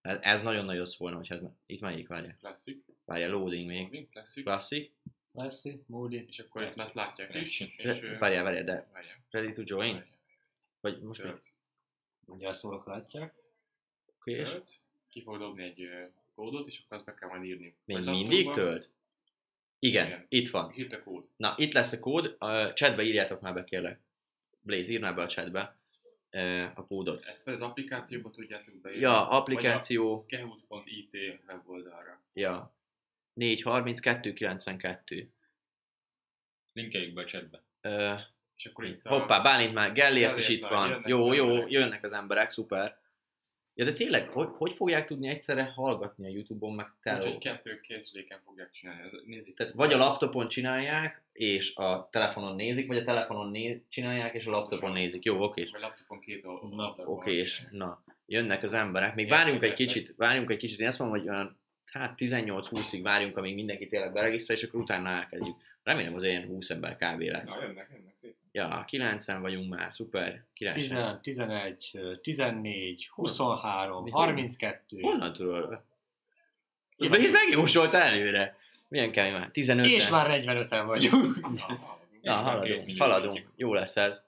Ez, ez nagyon nagyot szólna, hogy ez... Itt melyik? Várjál. Classic. Várjál, loading még. Moving, Classic. Classic. Messi, Moody. És akkor itt ezt látják is. És, ö, Várjál, várjál, de várjál. ready to join? Várjál. Vagy most még? Tölt. Mindjárt szólok, látják. Oké, és Tölt. Ki fog dobni egy kódot, és akkor azt be kell majd írni. még mindig tölt? Igen, Igen. itt van. Írt a kód. Na, itt lesz a kód, a chatbe írjátok már be, kérlek. Blaze, írnál be a chatbe. a kódot. Ezt az applikációba tudjátok beírni? Ja, applikáció, kehoot.it weboldalra. ja, 432 92. Linkeljük be a chatbe. Ö, És akkor itt a... hoppá, Bálint már, Gellért is itt van. jönnek Jó, jó, jönnek az emberek, szuper. Ja, de tényleg, hogy, hogy fogják tudni egyszerre hallgatni a Youtube-on, meg Úgyhogy tele? kettő készüléken fogják csinálni. Nézzük. Tehát vagy a laptopon csinálják, és a telefonon nézik, vagy a telefonon né- csinálják, és a laptopon nézik. Jó, oké. Vagy laptopon két oldalon. Oké, és na, jönnek az emberek. Még várjunk egy kicsit, várjunk egy kicsit. Én azt mondom, hogy olyan, hát 18-20-ig várjunk, amíg mindenki tényleg beregisztrál, és akkor utána elkezdjük. Remélem az ilyen 20 ember kb. lesz. Na, jönnek, jönnek szépen. Ja, 9 vagyunk már, szuper, királyság. 10, 11, 14, 23, Mi- 32. Honnan tudod? Én itt megjósolt előre. Milyen kemény már? 15 És már 45-en vagyunk. Na, haladunk, haladunk. Jó lesz ez.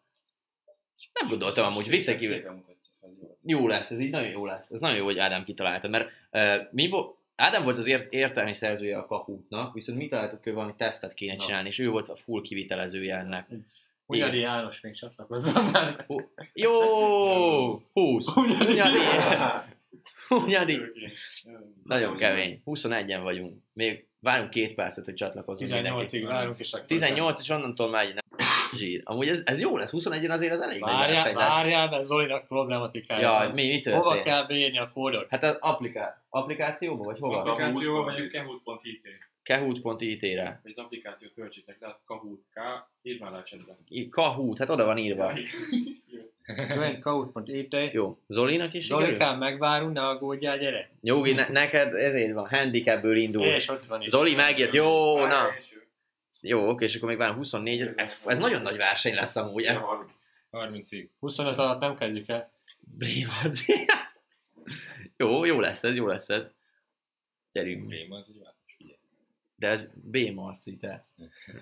Nem gondoltam amúgy, viccek kívül. Szóval jó lesz. Ez így nagyon jó lesz. Ez nagyon jó, hogy Ádám kitalálta, mert uh, mi vo- Ádám volt az ért- értelmi szerzője a Kahootnak, viszont mi találtuk, hogy valami tesztet kéne Na. csinálni, és ő volt a full kivitelezője ennek. Ugyani János még csatlakozzam már. Jó! 20! Hunyadi! Hunyadi! Nagyon kemény. 21-en vagyunk. Még várunk két percet, hogy csatlakozzon 18-ig várunk, és akkor... 18 és onnantól megy. Zsír. Amúgy ez, ez jó lesz, 21-en azért az elég nagy Várjál, verseny lesz. várjál, mert Zolinak problematikája Ja, van. mi, mi Hova történt? kell beírni a kódot? Hát az appliká- applikációba, vagy hova? Applikációval vagy a kehoot.it. Kahoot.it-re. Vagy az applikációt töltsétek le, az Kahoot K, írd már le a chatbe. I- Kahoot, hát oda van írva. Kahoot.it. Jó, Zolinak is sikerül? Zolikám, megvárunk, ne aggódjál, gyere. Nyugi, ne, neked ezért van, handicapből indul. És ott van is. Zoli megjött, jó, na. És ő- Jó, oké, és akkor még várunk 24 ez, ez nagyon nagy verseny lesz amúgy. eh? 30-ig. 25 alatt nem kezdjük el. Brémad. jó, jó lesz ez, jó lesz ez. Gyerünk. Rém az egy város, figyelj. De ez B Marci, te.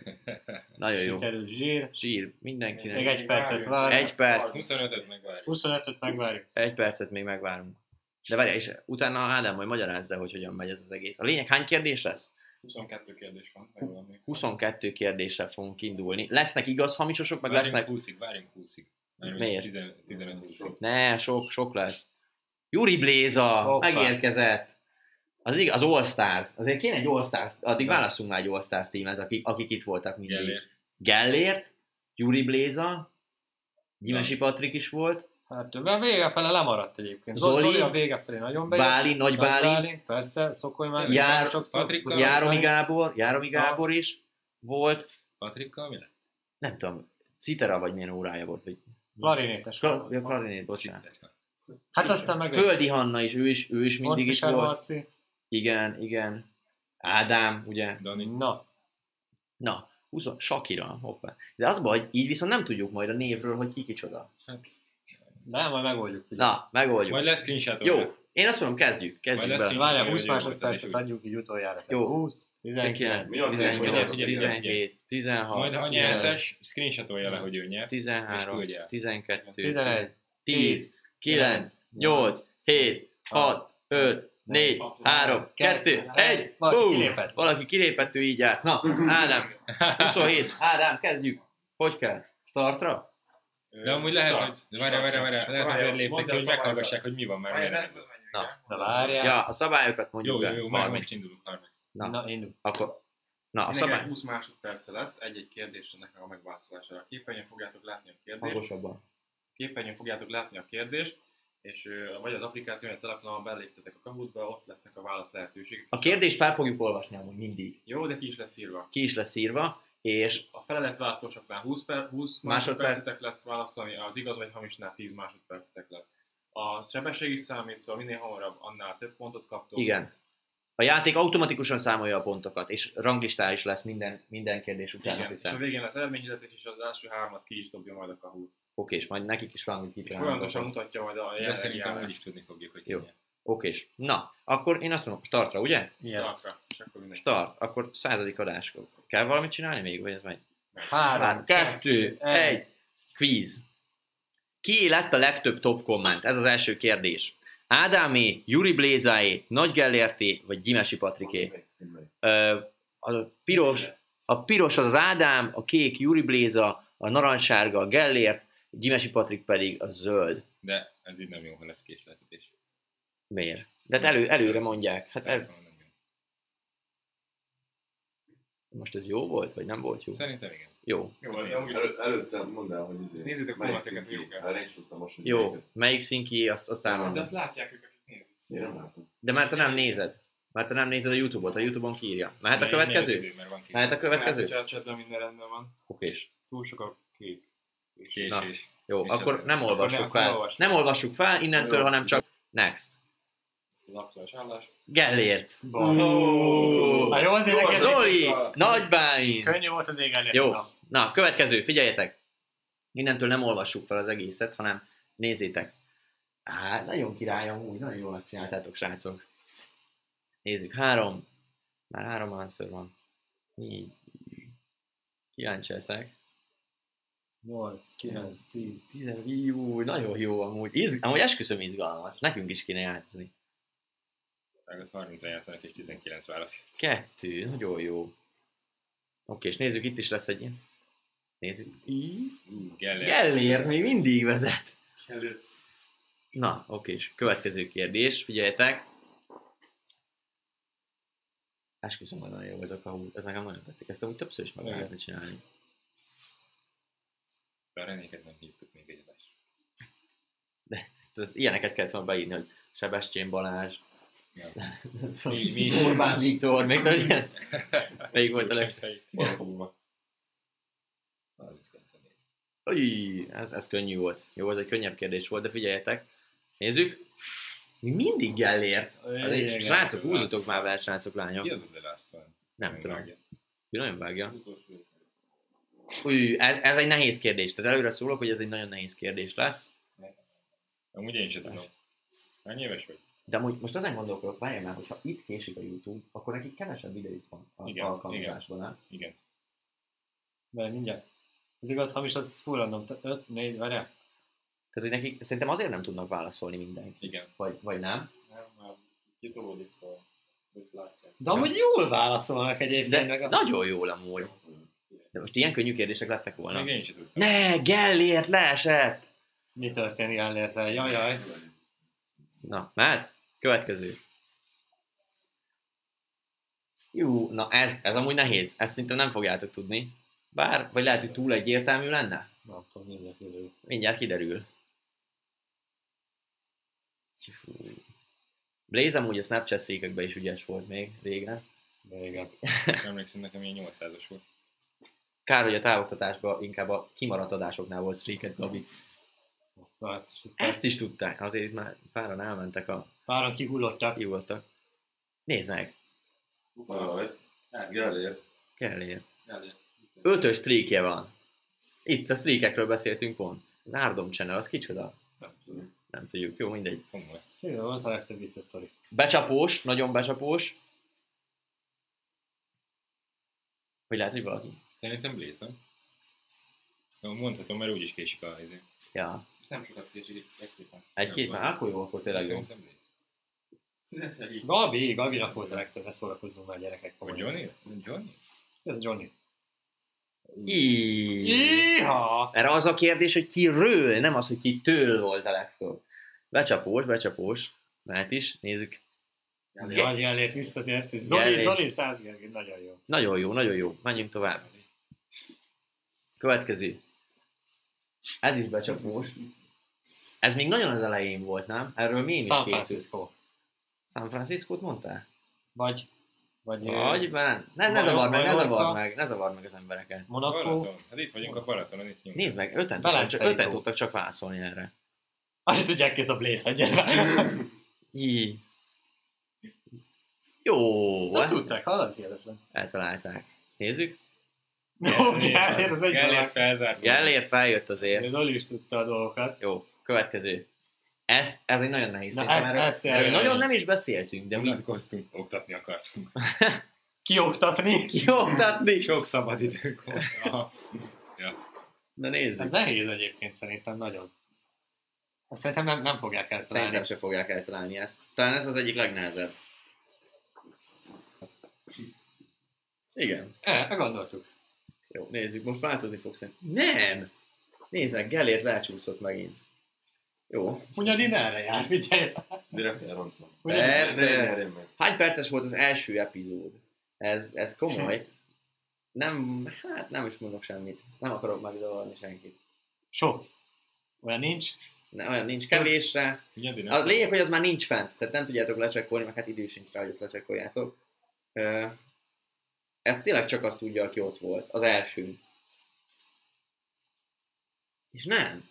Nagyon jó. Sikerül zsír. Zsír, mindenkinek. Még egy percet vár. Egy perc, 25-öt megvárjuk. 25-öt megvárjuk. egy percet még megvárunk. De várjál, és utána Ádám majd magyarázd el, hogy hogyan megy ez az egész. A lényeg hány kérdés lesz? 22 kérdés van. ha jól emlékszem. 22 kérdéssel fogunk indulni. Lesznek igaz hamisosok, meg Várjunk lesznek... 20-ig, várjunk 20-ig. Miért? 15-20-ig. Ne, sok, sok lesz. Juri Bléza, Hoppá. megérkezett. Az, igaz, az All Stars. Azért kéne egy All Stars, addig Na. válasszunk már egy All Stars tímet, akik, akik itt voltak mindig. Gellért. Gellért, Juri Bléza, Gyimesi Patrik is volt, Hát a vége fele lemaradt egyébként. Zoli, Zoli, a vége felé nagyon bejött. Bálint, Nagy Bálint, persze, Szokoly már. Jár- sokszor. Patrikkal, Járomi Gábor, Járomi Gábor is volt, Patrikkal mi lett? nem tudom, Citera vagy milyen órája volt, vagy Klarinétes. Kla- ja, klarinét, bocsánat. Hát aztán meg Földi Hanna is, ő is, ő is mindig Montfischer volt. Marci. Igen, igen. Ádám, ugye? Dani. Na, Na, 20, Sakira, hoppá. De az baj, így viszont nem tudjuk majd a névről, hogy ki kicsoda. De majd megoldjuk. ugye. Na, megoldjuk. Majd lesz screenshot Jó, én azt mondom, kezdjük, kezdjük Majd lesz bele. ki- Várjál, Hogy 20 jó volt, ez másodpercet adjuk így utoljára. Jó. 20, 19, 19, Mi a 18, Figyelj, figyelj, 17, 16, Majd ha 15, nyertes, screenshotolja le, hogy ő nyert. és 13, küldje el. 12, 11, 10, 9, 8, 7, 6, 5, 4, 3, 2, 1, Valaki Bum! kilépett. Valaki kilépett, ő így járt. Na, Ádám, 27, Ádám, kezdjük. Hogy kell? Startra? De amúgy lehet, Start. hogy... Várjál, várjál, várjál. Lehet azért Mondd léptek hogy meghallgassák, hogy mi van már. Várjál, Na. Na várjál. Ja, a szabályokat mondjuk Jó, jó, jó, már most indulunk. 30. Na, Na, indul. akkor... Na, a szabály... 20 másodperce lesz, egy-egy kérdésnek a megválaszolására. A képernyőn fogjátok látni a kérdést. Hangosabban. képernyőn fogjátok látni a kérdést, és vagy az applikáción, vagy a telefonon beléptetek a Kahootba, ott lesznek a válasz lehetőségek. A kérdést fel fogjuk olvasni amúgy mindig. Jó, de ki is lesz írva. Ki is lesz írva, és A felelet választósoknál 20, per, 20 Másodperc. másodpercetek lesz válaszolni, az igaz vagy hamisnál 10 másodpercetek lesz. A sebesség is számít, szóval minél hamarabb, annál több pontot kaptok. igen. A játék automatikusan számolja a pontokat, és ranglistá is lesz minden, minden kérdés után, Igen, azt és a hiszem. végén lesz eredményhirdetés, és az első hármat ki is dobja majd a Kahoot. Oké, és majd nekik is valamit És kitalálunk. folyamatosan mutatja majd a De jelenlegi szerintem úgy is tudni fogjuk, hogy Jó. ki nyert. Oké, na, akkor én azt mondom, startra, ugye? Yes. Startra, és akkor mindenki. Start, akkor századik adás. Kell valamit csinálni még, vagy ez megy? Három, Három, kettő, egy, quiz. Ki lett a legtöbb top komment? Ez az első kérdés. Ádámé, Juri Blézáé, Nagy Gellérté, vagy Gyimesi Patriké? Ö, a piros, a piros az az Ádám, a kék Juri Bléza, a narancssárga a Gellért, Gyimesi Patrik pedig a zöld. De ez így nem jó, ha lesz késleltetés. Miért? De hát elő, előre mondják. Hát el, most ez jó volt, vagy nem volt jó? Szerintem igen. Jó. Jó, amúgy Elő, előtte mondd el, hogy izé. Nézzétek melyik kommenteket? Erre én is tudtam most, hogy Jó. melyiket. Melyik színki, azt, azt De elmondom. azt látják ők, akik nézik. Én nem látom. De már te nem nézed. Már te nem nézed a Youtube-ot, a Youtube-on kiírja. Mehet a következő? Mehet a következő? Hát, a chatben minden rendben van. Okés. Túl sok a kép. Na. Késés. Jó, És akkor nem olvassuk fel. Nem olvassuk fel innentől, hanem csak next. Az aktuális állás. Gellért. Na jó, azért Jó, neked Zoli! Nagybáin! könnyű volt az ég elérni. Jó. Na. Következő, figyeljetek! Innentől nem olvassuk fel az egészet, hanem nézzétek. Á, nagyon király amúgy, nagyon jól megcsináltátok, srácok. Nézzük, három. Már három answer van. Így. Kíváncsi leszek. 8, 9, 10. Tizen, jó, nagyon jó amúgy. Izg, amúgy esküszöm izgalmas. Nekünk is kéne játszani. Meg 30 játszanak és 19 válasz. Kettő, nagyon jó. Oké, és nézzük, itt is lesz egy ilyen. Nézzük. Így. Ú, Geller. Gellért még mindig vezet. Előtt. Na, oké, és következő kérdés, figyeljetek. Esküszöm, hogy nagyon jó ez a kahu. Ez nekem nagyon tetszik. Ezt amúgy többször is meg lehetne csinálni. De a renéket nem hívtuk még egy adás. Ez, ilyeneket kellett volna beírni, hogy Sebestyén Balázs, Ja. mi, mi, Orbán Viktor, még tudod ilyen? Melyik volt a leg... Balfogva. 39 néz. Új, ez, ez könnyű volt. Jó, ez egy könnyebb kérdés volt, de figyeljetek. Nézzük. Mi mindig Gellért. Srácok, húzatok már vele, srácok, Ki lányok. az a The Last One? Nem tudom. Ő nagyon vágja. Az. Új, ez, ez egy nehéz kérdés. Tehát előre szólok, hogy ez egy nagyon nehéz kérdés lesz. Amúgy én sem tudom. Hány éves vagy? De amúgy most ezen gondolkodok, várjál már, hogyha itt késik a YouTube, akkor nekik kevesebb videót van a Igen, alkalmazásban, nem? Igen. De mindjárt. Ez igaz, hamis, az full random. 5, 4, várjál. Tehát, hogy nekik szerintem azért nem tudnak válaszolni mindenki. Igen. Vagy, vagy nem. Nem, már kitolódik, szóval. De amúgy jól válaszolnak egyébként. De meg a... nagyon jól amúgy. De most ilyen könnyű kérdések lettek volna. Még én sem tudtam. Ne, Gellért leesett! Mi történik elérte? Jajjaj. Na, mehet? Következő. Jó, na ez, ez amúgy nehéz. Ezt szinte nem fogjátok tudni. Bár, vagy lehet, hogy túl egyértelmű lenne? Nem tudom, mindjárt kiderül. Mindjárt kiderül. Blaze amúgy a Snapchat székekben is ügyes volt még régen. De igen. Emlékszem, nekem ilyen 800-as volt. Kár, hogy a távoktatásban inkább a kimaradt adásoknál volt streaket, Gabi. Na, ezt is tudtam. Ezt is tudták, azért már páran elmentek a Páran kihullottak. hívottak. Nézd meg, Valahogy. Gellért. Kellér. Elért. Ötös streakje van. Itt a streakekről beszéltünk pont. Az Árdom Channel, az kicsoda? Nem tudom. Nem tudjuk, jó, mindegy. Komoly. Igen, volt a legtöbb vicces sztori. Becsapós, nagyon becsapós. Vagy lehet, hogy valaki. Szerintem Blaze, nem? Jó, mondhatom, mert úgyis késik a izé. Ja, Nem sokat késik egy-két egy-két már, akkor jó, akkor tényleg jó. Szerintem Blaze. Gabi, Gabinak volt a legtöbb, ezt szórakozzunk már gyerekek. Vagy komolyan. Johnny? Johnny? Ez Johnny. Iha! Erre az a kérdés, hogy ki ről, nem az, hogy ki től volt a legtöbb. Becsapós, becsapós. Mehet is, nézzük. Gabi elért visszatért. Zoli, Gellért. Zoli 100 Gergely, nagyon jó. Nagyon jó, nagyon jó. Menjünk tovább. Következő. Ez is becsapós. Ez még nagyon az elején volt, nem? Erről mi is San készült. San Francisco-t mondtál? Vagy, vagy, Vagy, ne, ne, ne zavar meg, ne zavar meg, ne zavar meg az embereket. Monaco. Balaton. Hát itt vagyunk a Balatonon, itt nyomjuk. Nézd meg, öten tudtak, csak, öten tudtak csak válaszolni erre. Azt tudják ki ez a Blaze, már. Így. Jó, Azt tudták, hallod? Hihetetlen. eltalálták. Nézzük. Jó, Gellért felzárt. Gellért feljött azért. Zoli is tudta a dolgokat. Jó, következő. Ez, ez egy nagyon nehéz. Na, ezt- erről, ezt erről jaj, nagyon nem is beszéltünk, de úgy Unatkoztunk, oktatni akartunk. Kioktatni. kioktatni. Sok szabad időnk volt. Aha. Na Ez nézzük. nehéz egyébként szerintem nagyon. Azt szerintem nem, nem fogják eltalálni. Szerintem se fogják eltalálni ezt. Talán ez az egyik legnehezebb. Igen. E, gondoltuk. Jó, nézzük. Most változni fog szerintem. Nem! Nézd meg, Gellért lecsúszott megint. Jó. Hunyadi merre járt, figyelj! Direkt elrontom. Persze. Hány perces volt az első epizód? Ez, ez komoly. Nem, hát nem is mondok semmit. Nem akarok megzavarni senkit. Sok. Olyan nincs. Ne, olyan nincs kevésre. Az lényeg, hogy az már nincs fent, tehát nem tudjátok lecsekkolni, meg hát idő sincs rá, hogy ezt lecsekkoljátok. Ö, Ez tényleg csak azt tudja, aki ott volt, az első. És nem.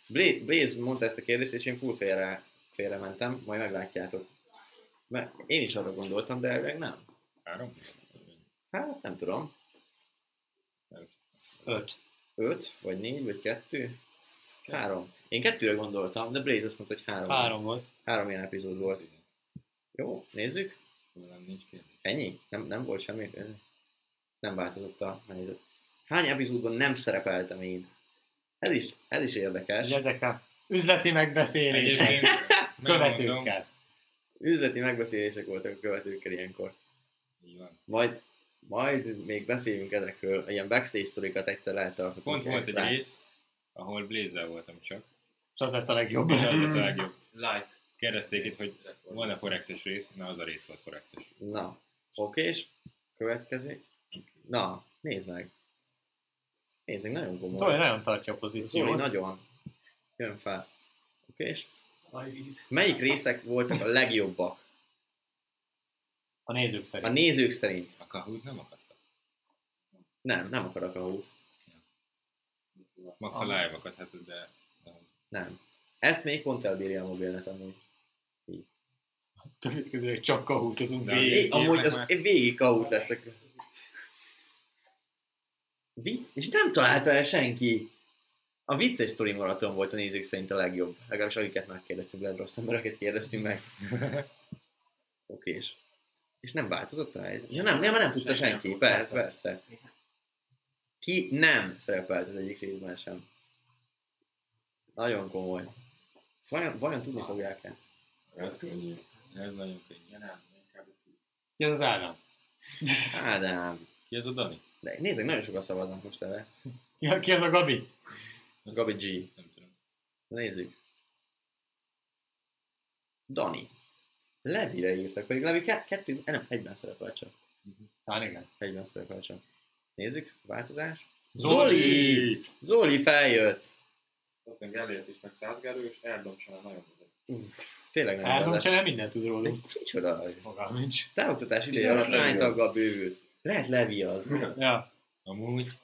Blaze mondta ezt a kérdést, és én full félre, félre mentem, majd meglátjátok. Mert én is arra gondoltam, de meg nem. Három? Hát nem tudom. Öt. Öt, vagy négy, vagy kettő? Három. Én kettőre gondoltam, de Blaze azt mondta, hogy három. Három volt. Három ilyen epizód volt. Jó, nézzük. Nem nincs kérdés. Ennyi? Nem, nem volt semmi? Nem változott a helyzet. Hány epizódban nem szerepeltem én? Ez is, ez is érdekes. Ugye ezek a üzleti megbeszélések követőkkel. Üzleti megbeszélések voltak a követőkkel ilyenkor. így van. Majd, majd még beszélünk ezekről, ilyen backstage sztorikat egyszer lehet tartani. Pont volt egy rész, ahol Blaze-zel voltam csak, És az lett a legjobb. és az volt a legjobb. Like. Kérdezték itt, hogy van-e Forexes rész, na az a rész volt Forexes. Na, okés, következő. Na, nézd meg. Meg, nagyon komoly. Zoli nagyon tartja a Zoli pozíciót. nagyon. Jön fel. Okés. Ajvíz. Melyik részek voltak a legjobbak? A nézők A szerint. nézők szerint. A Kahoot nem akadtak. Nem, nem akarok a hú. Max a live-okat, hát de... Nem. Ezt még pont elbírja a mobilnet amúgy. Következőleg csak kahútozunk végig. Amúgy az végig kahút leszek. Vicc? És nem találta el senki. A vicces sztori maraton volt a nézők szerint a legjobb. Legalábbis akiket megkérdeztünk, lehet rossz embereket kérdeztünk meg. Okés. És nem változott a helyzet? Ja nem, nem, nem tudta senki. Persze, persze. Ki nem szerepelt az egyik részben sem. Nagyon komoly. Ezt vajon, vajon tudni fogják-e? Ez könnyű. Ez nagyon könnyű. Ja, nem, inkább Ki az az Ádám? Ádám. Ki ez a Dani? De nézzük, nagyon sokan szavaznak most erre. Ki, ki az a Gabi? Gabi G. Nem tudom. Nézzük. Dani. Levire írtak, pedig Levi ke- kettő, eh, nem, egyben szerepel csak. Hát igen. Egyben szerepel csak. Nézzük, változás. Zoli! Zoli! Zoli feljött! Ott Gellért is, meg Százgerő, és Erdomcsana nagyon vezet. Uff, tényleg nem rendes. csak mindent tud rólunk. Micsoda? Fogalm nincs. Távoktatás ideje alatt hány az. taggal bővült? Lehet Levi az. Ja. Amúgy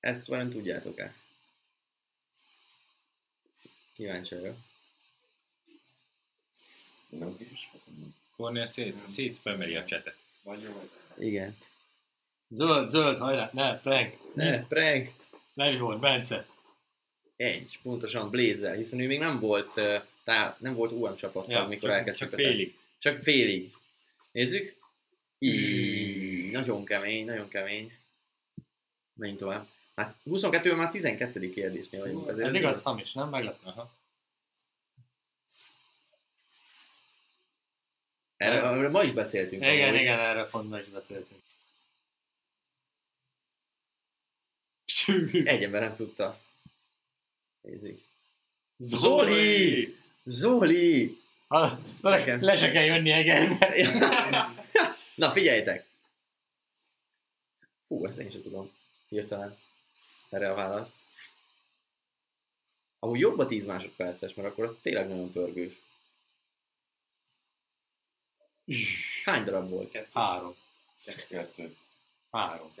Ezt vajon tudjátok-e? Kíváncsi vagyok. Nem. Cornél szét, szétspameli a csetet. Vagy jó, vagy Igen. Zöld, zöld, hajrá. Ne, prank. Ne, prank! Levi volt, Bence. Egy, pontosan Blazer, hiszen ő még nem volt, tá, nem volt UM csapattag, Ja, mikor Csak, elkezdtük. csak félig. Csak félig. Nézzük. Így, nagyon kemény, nagyon kemény. Menjünk tovább. Hát 22 már 12. kérdésnél vagyunk. azért Ez igaz, hamis, nem? Meglep. Aha. Erről, erről ma is beszéltünk. Igen, amúgy. igen, erre pont meg is beszéltünk. Egy ember nem tudta. Nézzük. Zoli! Zoli! Ha, le, le se kell jönni Egerbe. Na figyeljetek! Hú, ezt én sem tudom. Hirtelen. Erre a választ. Amúgy jobb a 10 másodperces, mert akkor az tényleg nagyon pörgős. Hány darab volt? Három. Kettő. Három.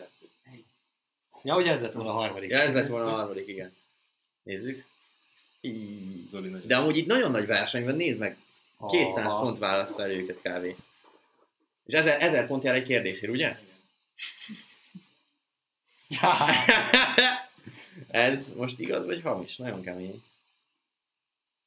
Ja, hogy ez lett volna a harmadik. Ja, ez lett volna a harmadik, igen. Nézzük. Így. Zoli. De amúgy itt nagyon nagy verseny van, nézd meg. 200 Aha. pont válasz el őket kávé. És 1000, 1000 pont jár egy kérdésért, ugye? Ez most igaz vagy hamis? Nagyon kemény.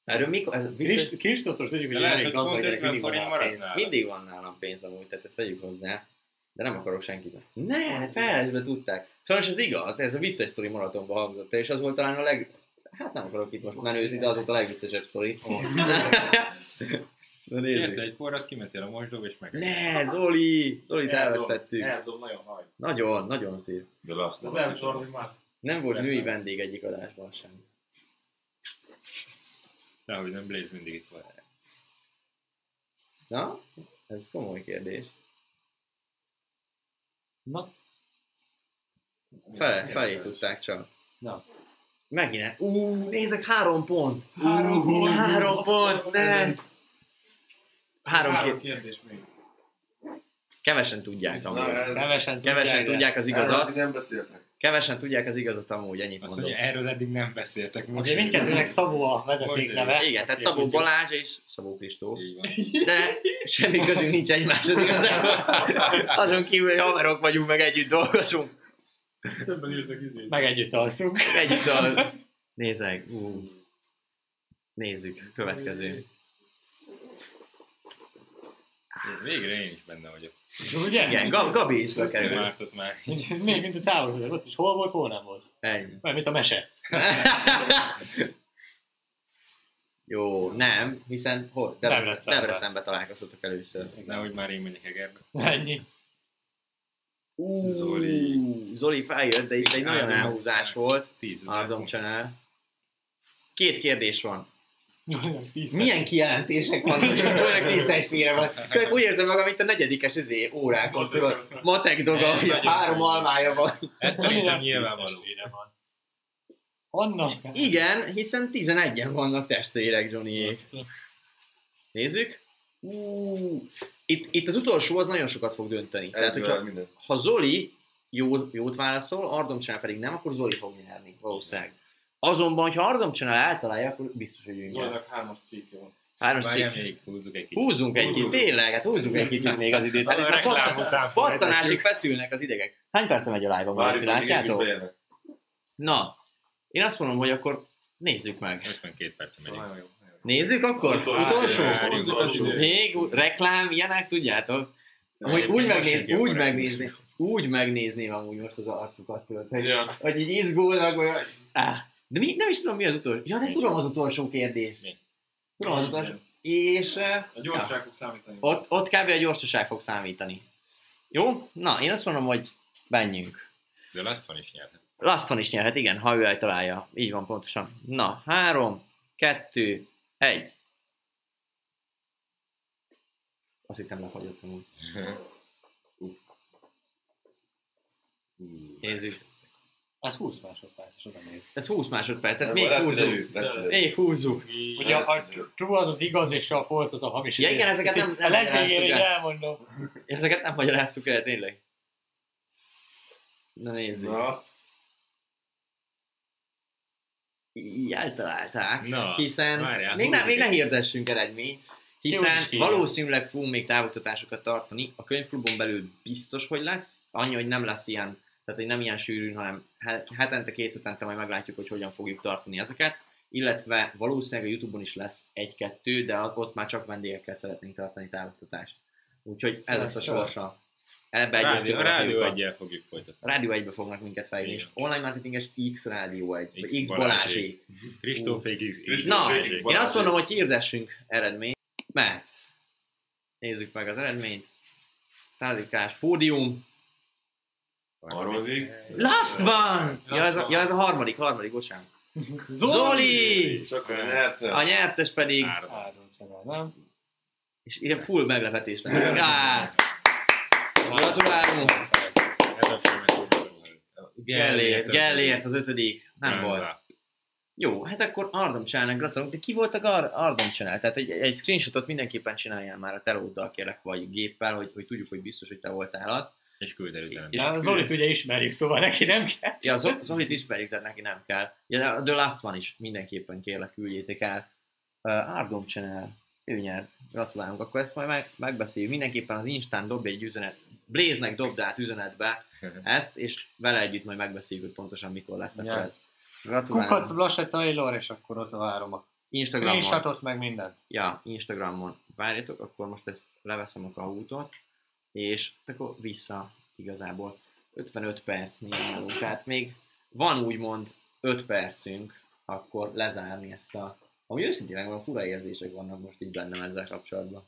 Erről mikor? Kristóftól tudjuk, De hogy lehet, elég hogy pont gazdag, 50 mindig van forint a maradt pénz. nála. Mindig van nálam pénz amúgy, tehát ezt tegyük hozzá. De nem akarok senkit. Ne, felhezbe tudták. Sajnos ez igaz, ez a vicces sztori maratonban hangzott el, és az volt talán a leg... Hát nem akarok itt most menőzni, de az volt a legviccesebb sztori. Na nézzük. Kérte egy porrat, kimentél a mosdóba, és meg... Ne, Zoli! Zolit elvesztettük. Eldob, nagyon hajt. Nagyon, nagyon szép. De azt Az nem nem szor, hogy már. Nem volt női vendég egyik adásban sem. Dehogy nem, Blaze mindig itt volt. Na, ez komoly kérdés. Na, Fele, felé tudták csak. Na. Megint. Ú, nézek, három pont. Három pont. Három pont, ne. Három Három két. kérdés még. Kevesen tudják amúgy. ez, kevesen Kevesen tudják, az igazat. nem beszéltek. Kevesen tudják az igazat amúgy, ennyit Azt mondom. mondja, erről eddig nem beszéltek. Most Azért mindkettőnek Szabó a vezeték neve. Igen, tehát Szabó tudjuk. Balázs és Szabó van. De semmi közünk nincs egymáshoz igazából. Azon kívül, hogy haverok vagyunk, meg együtt dolgozunk. Többen írtak izét. Meg együtt alszunk. Együtt a... Nézzek. Ú. Nézzük. Következő. Végre én is benne vagyok. Ugye? Igen, Gab- Gabi is bekerül. már. Még mint a távol, ott is hol volt, hol nem volt. Ennyi. Mert mint a mese. Jó, nem, hiszen hol? Debrecenben. Debrecenbe találkoztatok először. Nehogy már én menjek Egerbe. Ennyi. Ú, Zoli. Zoli feljött, de itt egy nagyon elhúzás volt. Ardom. Channel. Két kérdés van. Milyen kijelentések vannak, hogy olyan tíz testvére van. Csak úgy érzem magam, mint a negyedikes izé, órákon, tudod. Matek doga, három almája van. Ez szerintem nyilvánvaló. Annak. Igen, hiszen 11-en vannak testvérek, Johnny. Nézzük. Ú, itt, itt az utolsó az nagyon sokat fog dönteni. Tehát, Ez hogyha, minden. ha Zoli jó, jót válaszol, Ardom Channel pedig nem, akkor Zoli fog nyerni, valószínűleg. Azonban, ha Ardom Channel eltalálja, akkor biztos, hogy ő nyer. Zolnak hármas streakja van. Három szék. még húzzuk egy kicsit. Húzzunk egy kicsit, tényleg, hát húzzunk egy kicsit még az időt. Hát pattan- pattanásig feszülnek az idegek. Hány perce megy a live-on, Várjuk, látjátok? Na, én azt mondom, hogy akkor nézzük meg. 52 perc megyünk. Nézzük akkor? Utolsó. Utolsó? Még reklám, ilyenek, tudjátok? Amúgy Egyébként úgy, megnéz, úgy megnézni, úgy megnézném amúgy most az arcukat, tudod, hogy, Ja. hogy így izgulnak, vagy... Áh, de mi, nem is tudom, mi az utolsó. Ja, de tudom az utolsó kérdést. Mi? Tudom az utolsó. És A gyorság fog számítani. ott, ott kb. a gyorsaság fog számítani. Jó? Na, én azt mondom, hogy menjünk. De Last van is nyerhet. Last van is nyerhet, igen, ha ő eltalálja. Így van pontosan. Na, három, kettő, egy. Azt hittem lefagyott amúgy. Nézzük. Az 20 másodperc, és oda néz. Ez 20 másodperc, tehát még húzzuk. Még húzzuk. Ugye a true az az igaz, és a false az a hamis. Ja, igen, ezeket nem- A nem legvégére így magyaráztuk el. elmondom. Ezeket nem magyaráztuk el, tényleg. Na nézzük. Na, Így eltalálták, Na, hiszen várjál, még, ne, még ne hirdessünk eredményt, hiszen valószínűleg fogunk még távoktatásokat tartani. A könyvklubon belül biztos, hogy lesz. Annyi, hogy nem lesz ilyen, tehát hogy nem ilyen sűrűn, hanem he- hetente, két hetente majd meglátjuk, hogy hogyan fogjuk tartani ezeket. Illetve valószínűleg a Youtube-on is lesz egy-kettő, de ott már csak vendégekkel szeretnénk tartani távoktatást. Úgyhogy ez lesz a sorsa. Ebbe Rádió, egyeztünk a a rádió egyel fogjuk folytatni. A Rádió 1 fognak minket fejlődni, és online marketinges X Rádió 1, X X, X Balázsék. Balázsék. Kristófék X. Kristóf- Na, X én azt mondom, hogy hirdessünk eredményt, mert nézzük meg az eredményt. Százikás pódium. harmadik. Last van! Ja, ez a, ja, ez a harmadik, harmadik, bocsánat. Zoli! És akkor nyerte. A nyertes pedig, Áron. Áron nem? és ilyen full meglepetés lesz. Gratulálunk! Gellért, az- Gellért az ötödik. Nem volt. Jó, hát akkor Ardom Channel gratulálunk. De ki volt a Gar- Ardom Channel? Tehát egy, egy screenshotot mindenképpen csináljál már a telóddal kérlek, vagy géppel, hogy, hogy tudjuk, hogy biztos, hogy te voltál az. És küld el üzenetet. És Na, Zolit ugye ismerjük, szóval neki nem kell. Ja, Zo- Zolit ismerjük, tehát neki nem kell. Ja, de a The Last van is, mindenképpen kérlek, küldjétek el. Uh, Ardom Channel, ő nyer, gratulálunk. Akkor ezt majd meg, megbeszéljük. Mindenképpen az Instán dobj egy üzenet, Blaze-nek dobd át üzenetbe ezt, és vele együtt majd megbeszéljük, hogy pontosan mikor lesz. Akkor Yes. ez Gratulálok. Kukac Blase Taylor, és akkor ott várom a Instagramon. screenshotot, meg mindent. Ja, Instagramon várjatok, akkor most ezt leveszem a kahútot, és akkor vissza igazából 55 percnél vagyunk, tehát még van úgymond 5 percünk, akkor lezárni ezt a... Ami őszintén megvan, fura érzések vannak most így bennem ezzel kapcsolatban.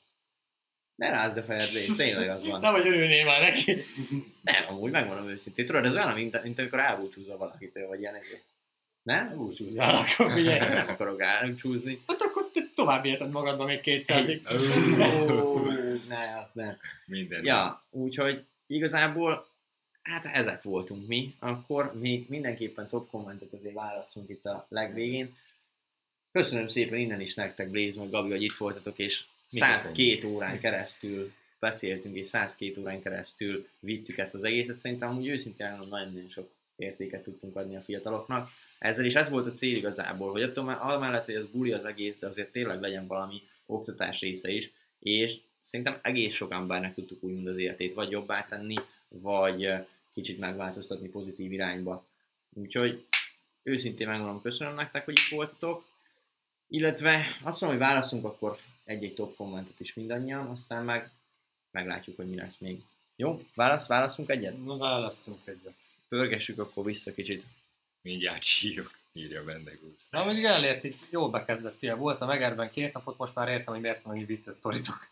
Ne rázd a fejed, tényleg az van. Nem vagy örülnél már neki. Nem, amúgy megmondom őszintén. Tudod, ez olyan, mint, mint amikor elbúcsúzol valakitől, vagy ilyen ezért. Nem? Búcsúzzál, akkor figyelj. Nem akarok elbúcsúzni. Hát akkor te tovább élted magadban még 200-ig. Ó, ne, azt nem. Minden. Ja, úgyhogy igazából hát ezek voltunk mi, akkor még mindenképpen top kommentet azért válaszunk itt a legvégén. Köszönöm szépen innen is nektek, Blaze, meg Gabi, hogy itt voltatok, és 102 órán keresztül beszéltünk, és 102 órán keresztül vittük ezt az egészet. Szerintem amúgy őszintén nagyon-nagyon sok értéket tudtunk adni a fiataloknak. Ezzel is ez volt a cél igazából, hogy attól amellett, hogy ez buli az egész, de azért tényleg legyen valami oktatás része is, és szerintem egész sok embernek tudtuk úgymond az életét vagy jobbá tenni, vagy kicsit megváltoztatni pozitív irányba. Úgyhogy őszintén megmondom, köszönöm nektek, hogy itt voltatok, illetve azt mondom, hogy válaszunk akkor egy-egy top kommentet is mindannyian, aztán meg meglátjuk, hogy mi lesz még. Jó? Válasz, válaszunk egyet? Na válasszunk egyet. Pörgessük akkor vissza kicsit. Mindjárt sírok, írja Bendegúz. Na, mondjuk elért, itt jól bekezdett fia. Voltam Egerben két napot, most már értem, hogy miért van annyi vicces sztoritok.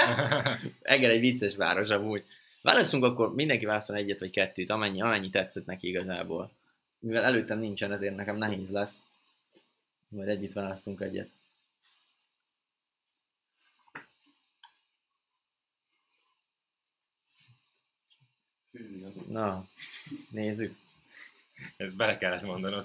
Eger egy vicces város amúgy. Válaszunk akkor, mindenki válaszol egyet vagy kettőt, amennyi, amennyi tetszett neki igazából. Mivel előttem nincsen, ezért nekem nehéz lesz. Majd együtt választunk egyet. Na, nézzük. Ezt bele kellett mondanod.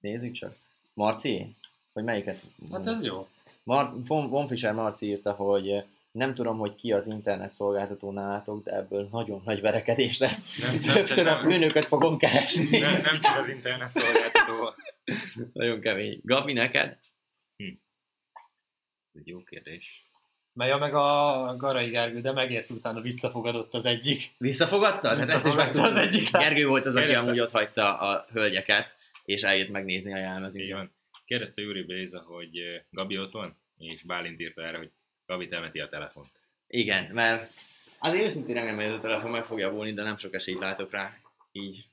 Nézzük csak. Marci? Vagy melyiket? Hát ez jó. Mar- Von, Von Fischer Marci írta, hogy eh, nem tudom, hogy ki az internet szolgáltató nálatok, de ebből nagyon nagy verekedés lesz. Nem- nem- Rögtön a nem- főnököt fogom keresni. nem, nem csak az internet szolgáltató. nagyon kemény. Gabi, neked? Ez egy jó kérdés. Meja meg a Garai Gergő, de megért utána visszafogadott az egyik. Visszafogadtad? Hát ezt is Visszafogadta az egyik. Gergő volt az, aki amúgy ott hagyta a hölgyeket, és eljött megnézni a van. Kérdezte Júri Béza, hogy Gabi ott van, és Bálint írta erre, hogy Gabi temeti a telefont. Igen, mert azért őszintén remélem, hogy ez a telefon meg fog javulni, de nem sok esélyt látok rá. Így.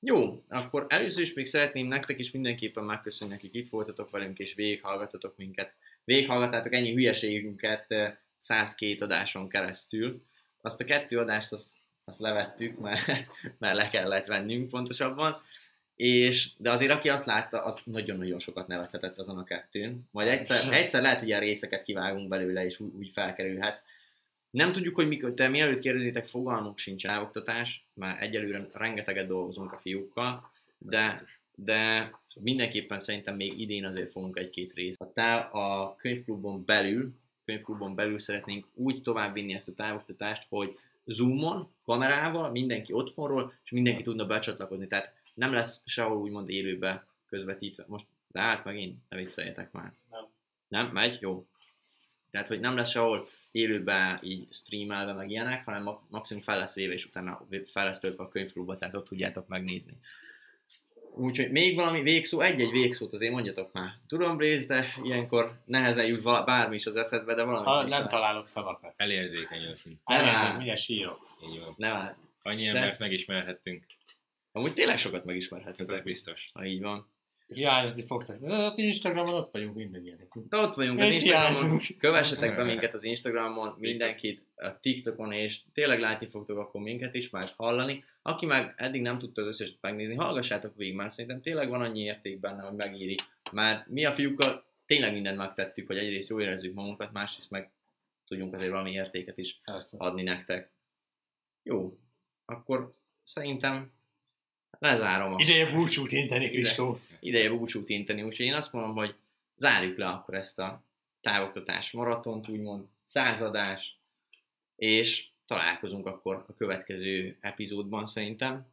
Jó, akkor először is még szeretném nektek is mindenképpen megköszönni, akik itt voltatok velünk, és végighallgatotok minket. Végighallgatátok ennyi hülyeségünket eh, 102 adáson keresztül. Azt a kettő adást azt, azt levettük, mert, mert le kellett vennünk pontosabban. És, de azért aki azt látta, az nagyon-nagyon sokat nevethetett azon a kettőn. Majd egyszer, egyszer lehet, hogy ilyen részeket kivágunk belőle, és úgy, úgy felkerülhet. Nem tudjuk, hogy mikor, te mielőtt kérdezitek, fogalmunk sincs eloktatás, már egyelőre rengeteget dolgozunk a fiúkkal, de, de mindenképpen szerintem még idén azért fogunk egy-két részt. A, táv, a könyvklubon belül, könyvklubon belül szeretnénk úgy továbbvinni ezt a távoktatást, hogy Zoomon, kamerával, mindenki otthonról, és mindenki tudna becsatlakozni. Tehát nem lesz sehol úgymond élőbe közvetítve. Most leállt megint? Ne vicceljetek már. Nem. Nem? Megy? Jó. Tehát, hogy nem lesz sehol élőbe így streamelve meg ilyenek, hanem ma- maximum fel lesz véve, és utána fel lesz töltve a könyvklubba, tehát ott tudjátok megnézni. Úgyhogy még valami végszó, egy-egy végszót azért mondjatok már. Tudom, Blaze, de ilyenkor nehezen jut vala- bármi is az eszedbe, de valami. Ha nem találok szavakat. Elérzékenyültünk. Elnézést, milyen sírok. Így van. Nem áll. Annyi De- embert megismerhettünk. Amúgy tényleg sokat Hát az megismerhetetek, biztos. ha így van. Hiányozni fogtak. De ott Instagramon ott vagyunk mindannyian. De ott vagyunk az Instagramon, kövessetek be minket az Instagramon, mindenkit a TikTokon, és tényleg látni fogtok akkor minket is, már hallani. Aki meg eddig nem tudta az összeset megnézni, hallgassátok végig, mert szerintem tényleg van annyi érték benne, hogy megéri. Mert mi a fiúkkal tényleg mindent megtettük, hogy egyrészt jól érezzük magunkat, másrészt meg tudjunk azért valami értéket is Persze. adni nektek. Jó, akkor szerintem lezárom a Ideje búcsút inteni, Kristó. Ideje búcsút inteni, úgyhogy én azt mondom, hogy zárjuk le akkor ezt a távoktatás maratont, úgymond századás, és találkozunk akkor a következő epizódban szerintem,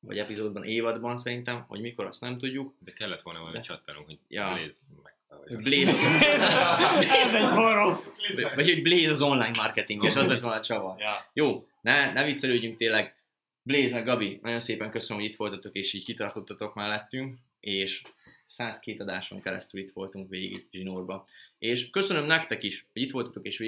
vagy epizódban, évadban szerintem, hogy mikor, azt nem tudjuk. De kellett volna valami De- csattanunk, hogy Ja. Blaze meg... Blaze az, Ez egy vagy hogy Blaze az online marketinges, az lett volna a csavar. Ja. Jó, ne, ne viccelődjünk tényleg, Blaze meg Gabi, nagyon szépen köszönöm, hogy itt voltatok, és így kitartottatok mellettünk, és 102 adáson keresztül itt voltunk végig Zsinórba. És köszönöm nektek is, hogy itt voltatok, és végig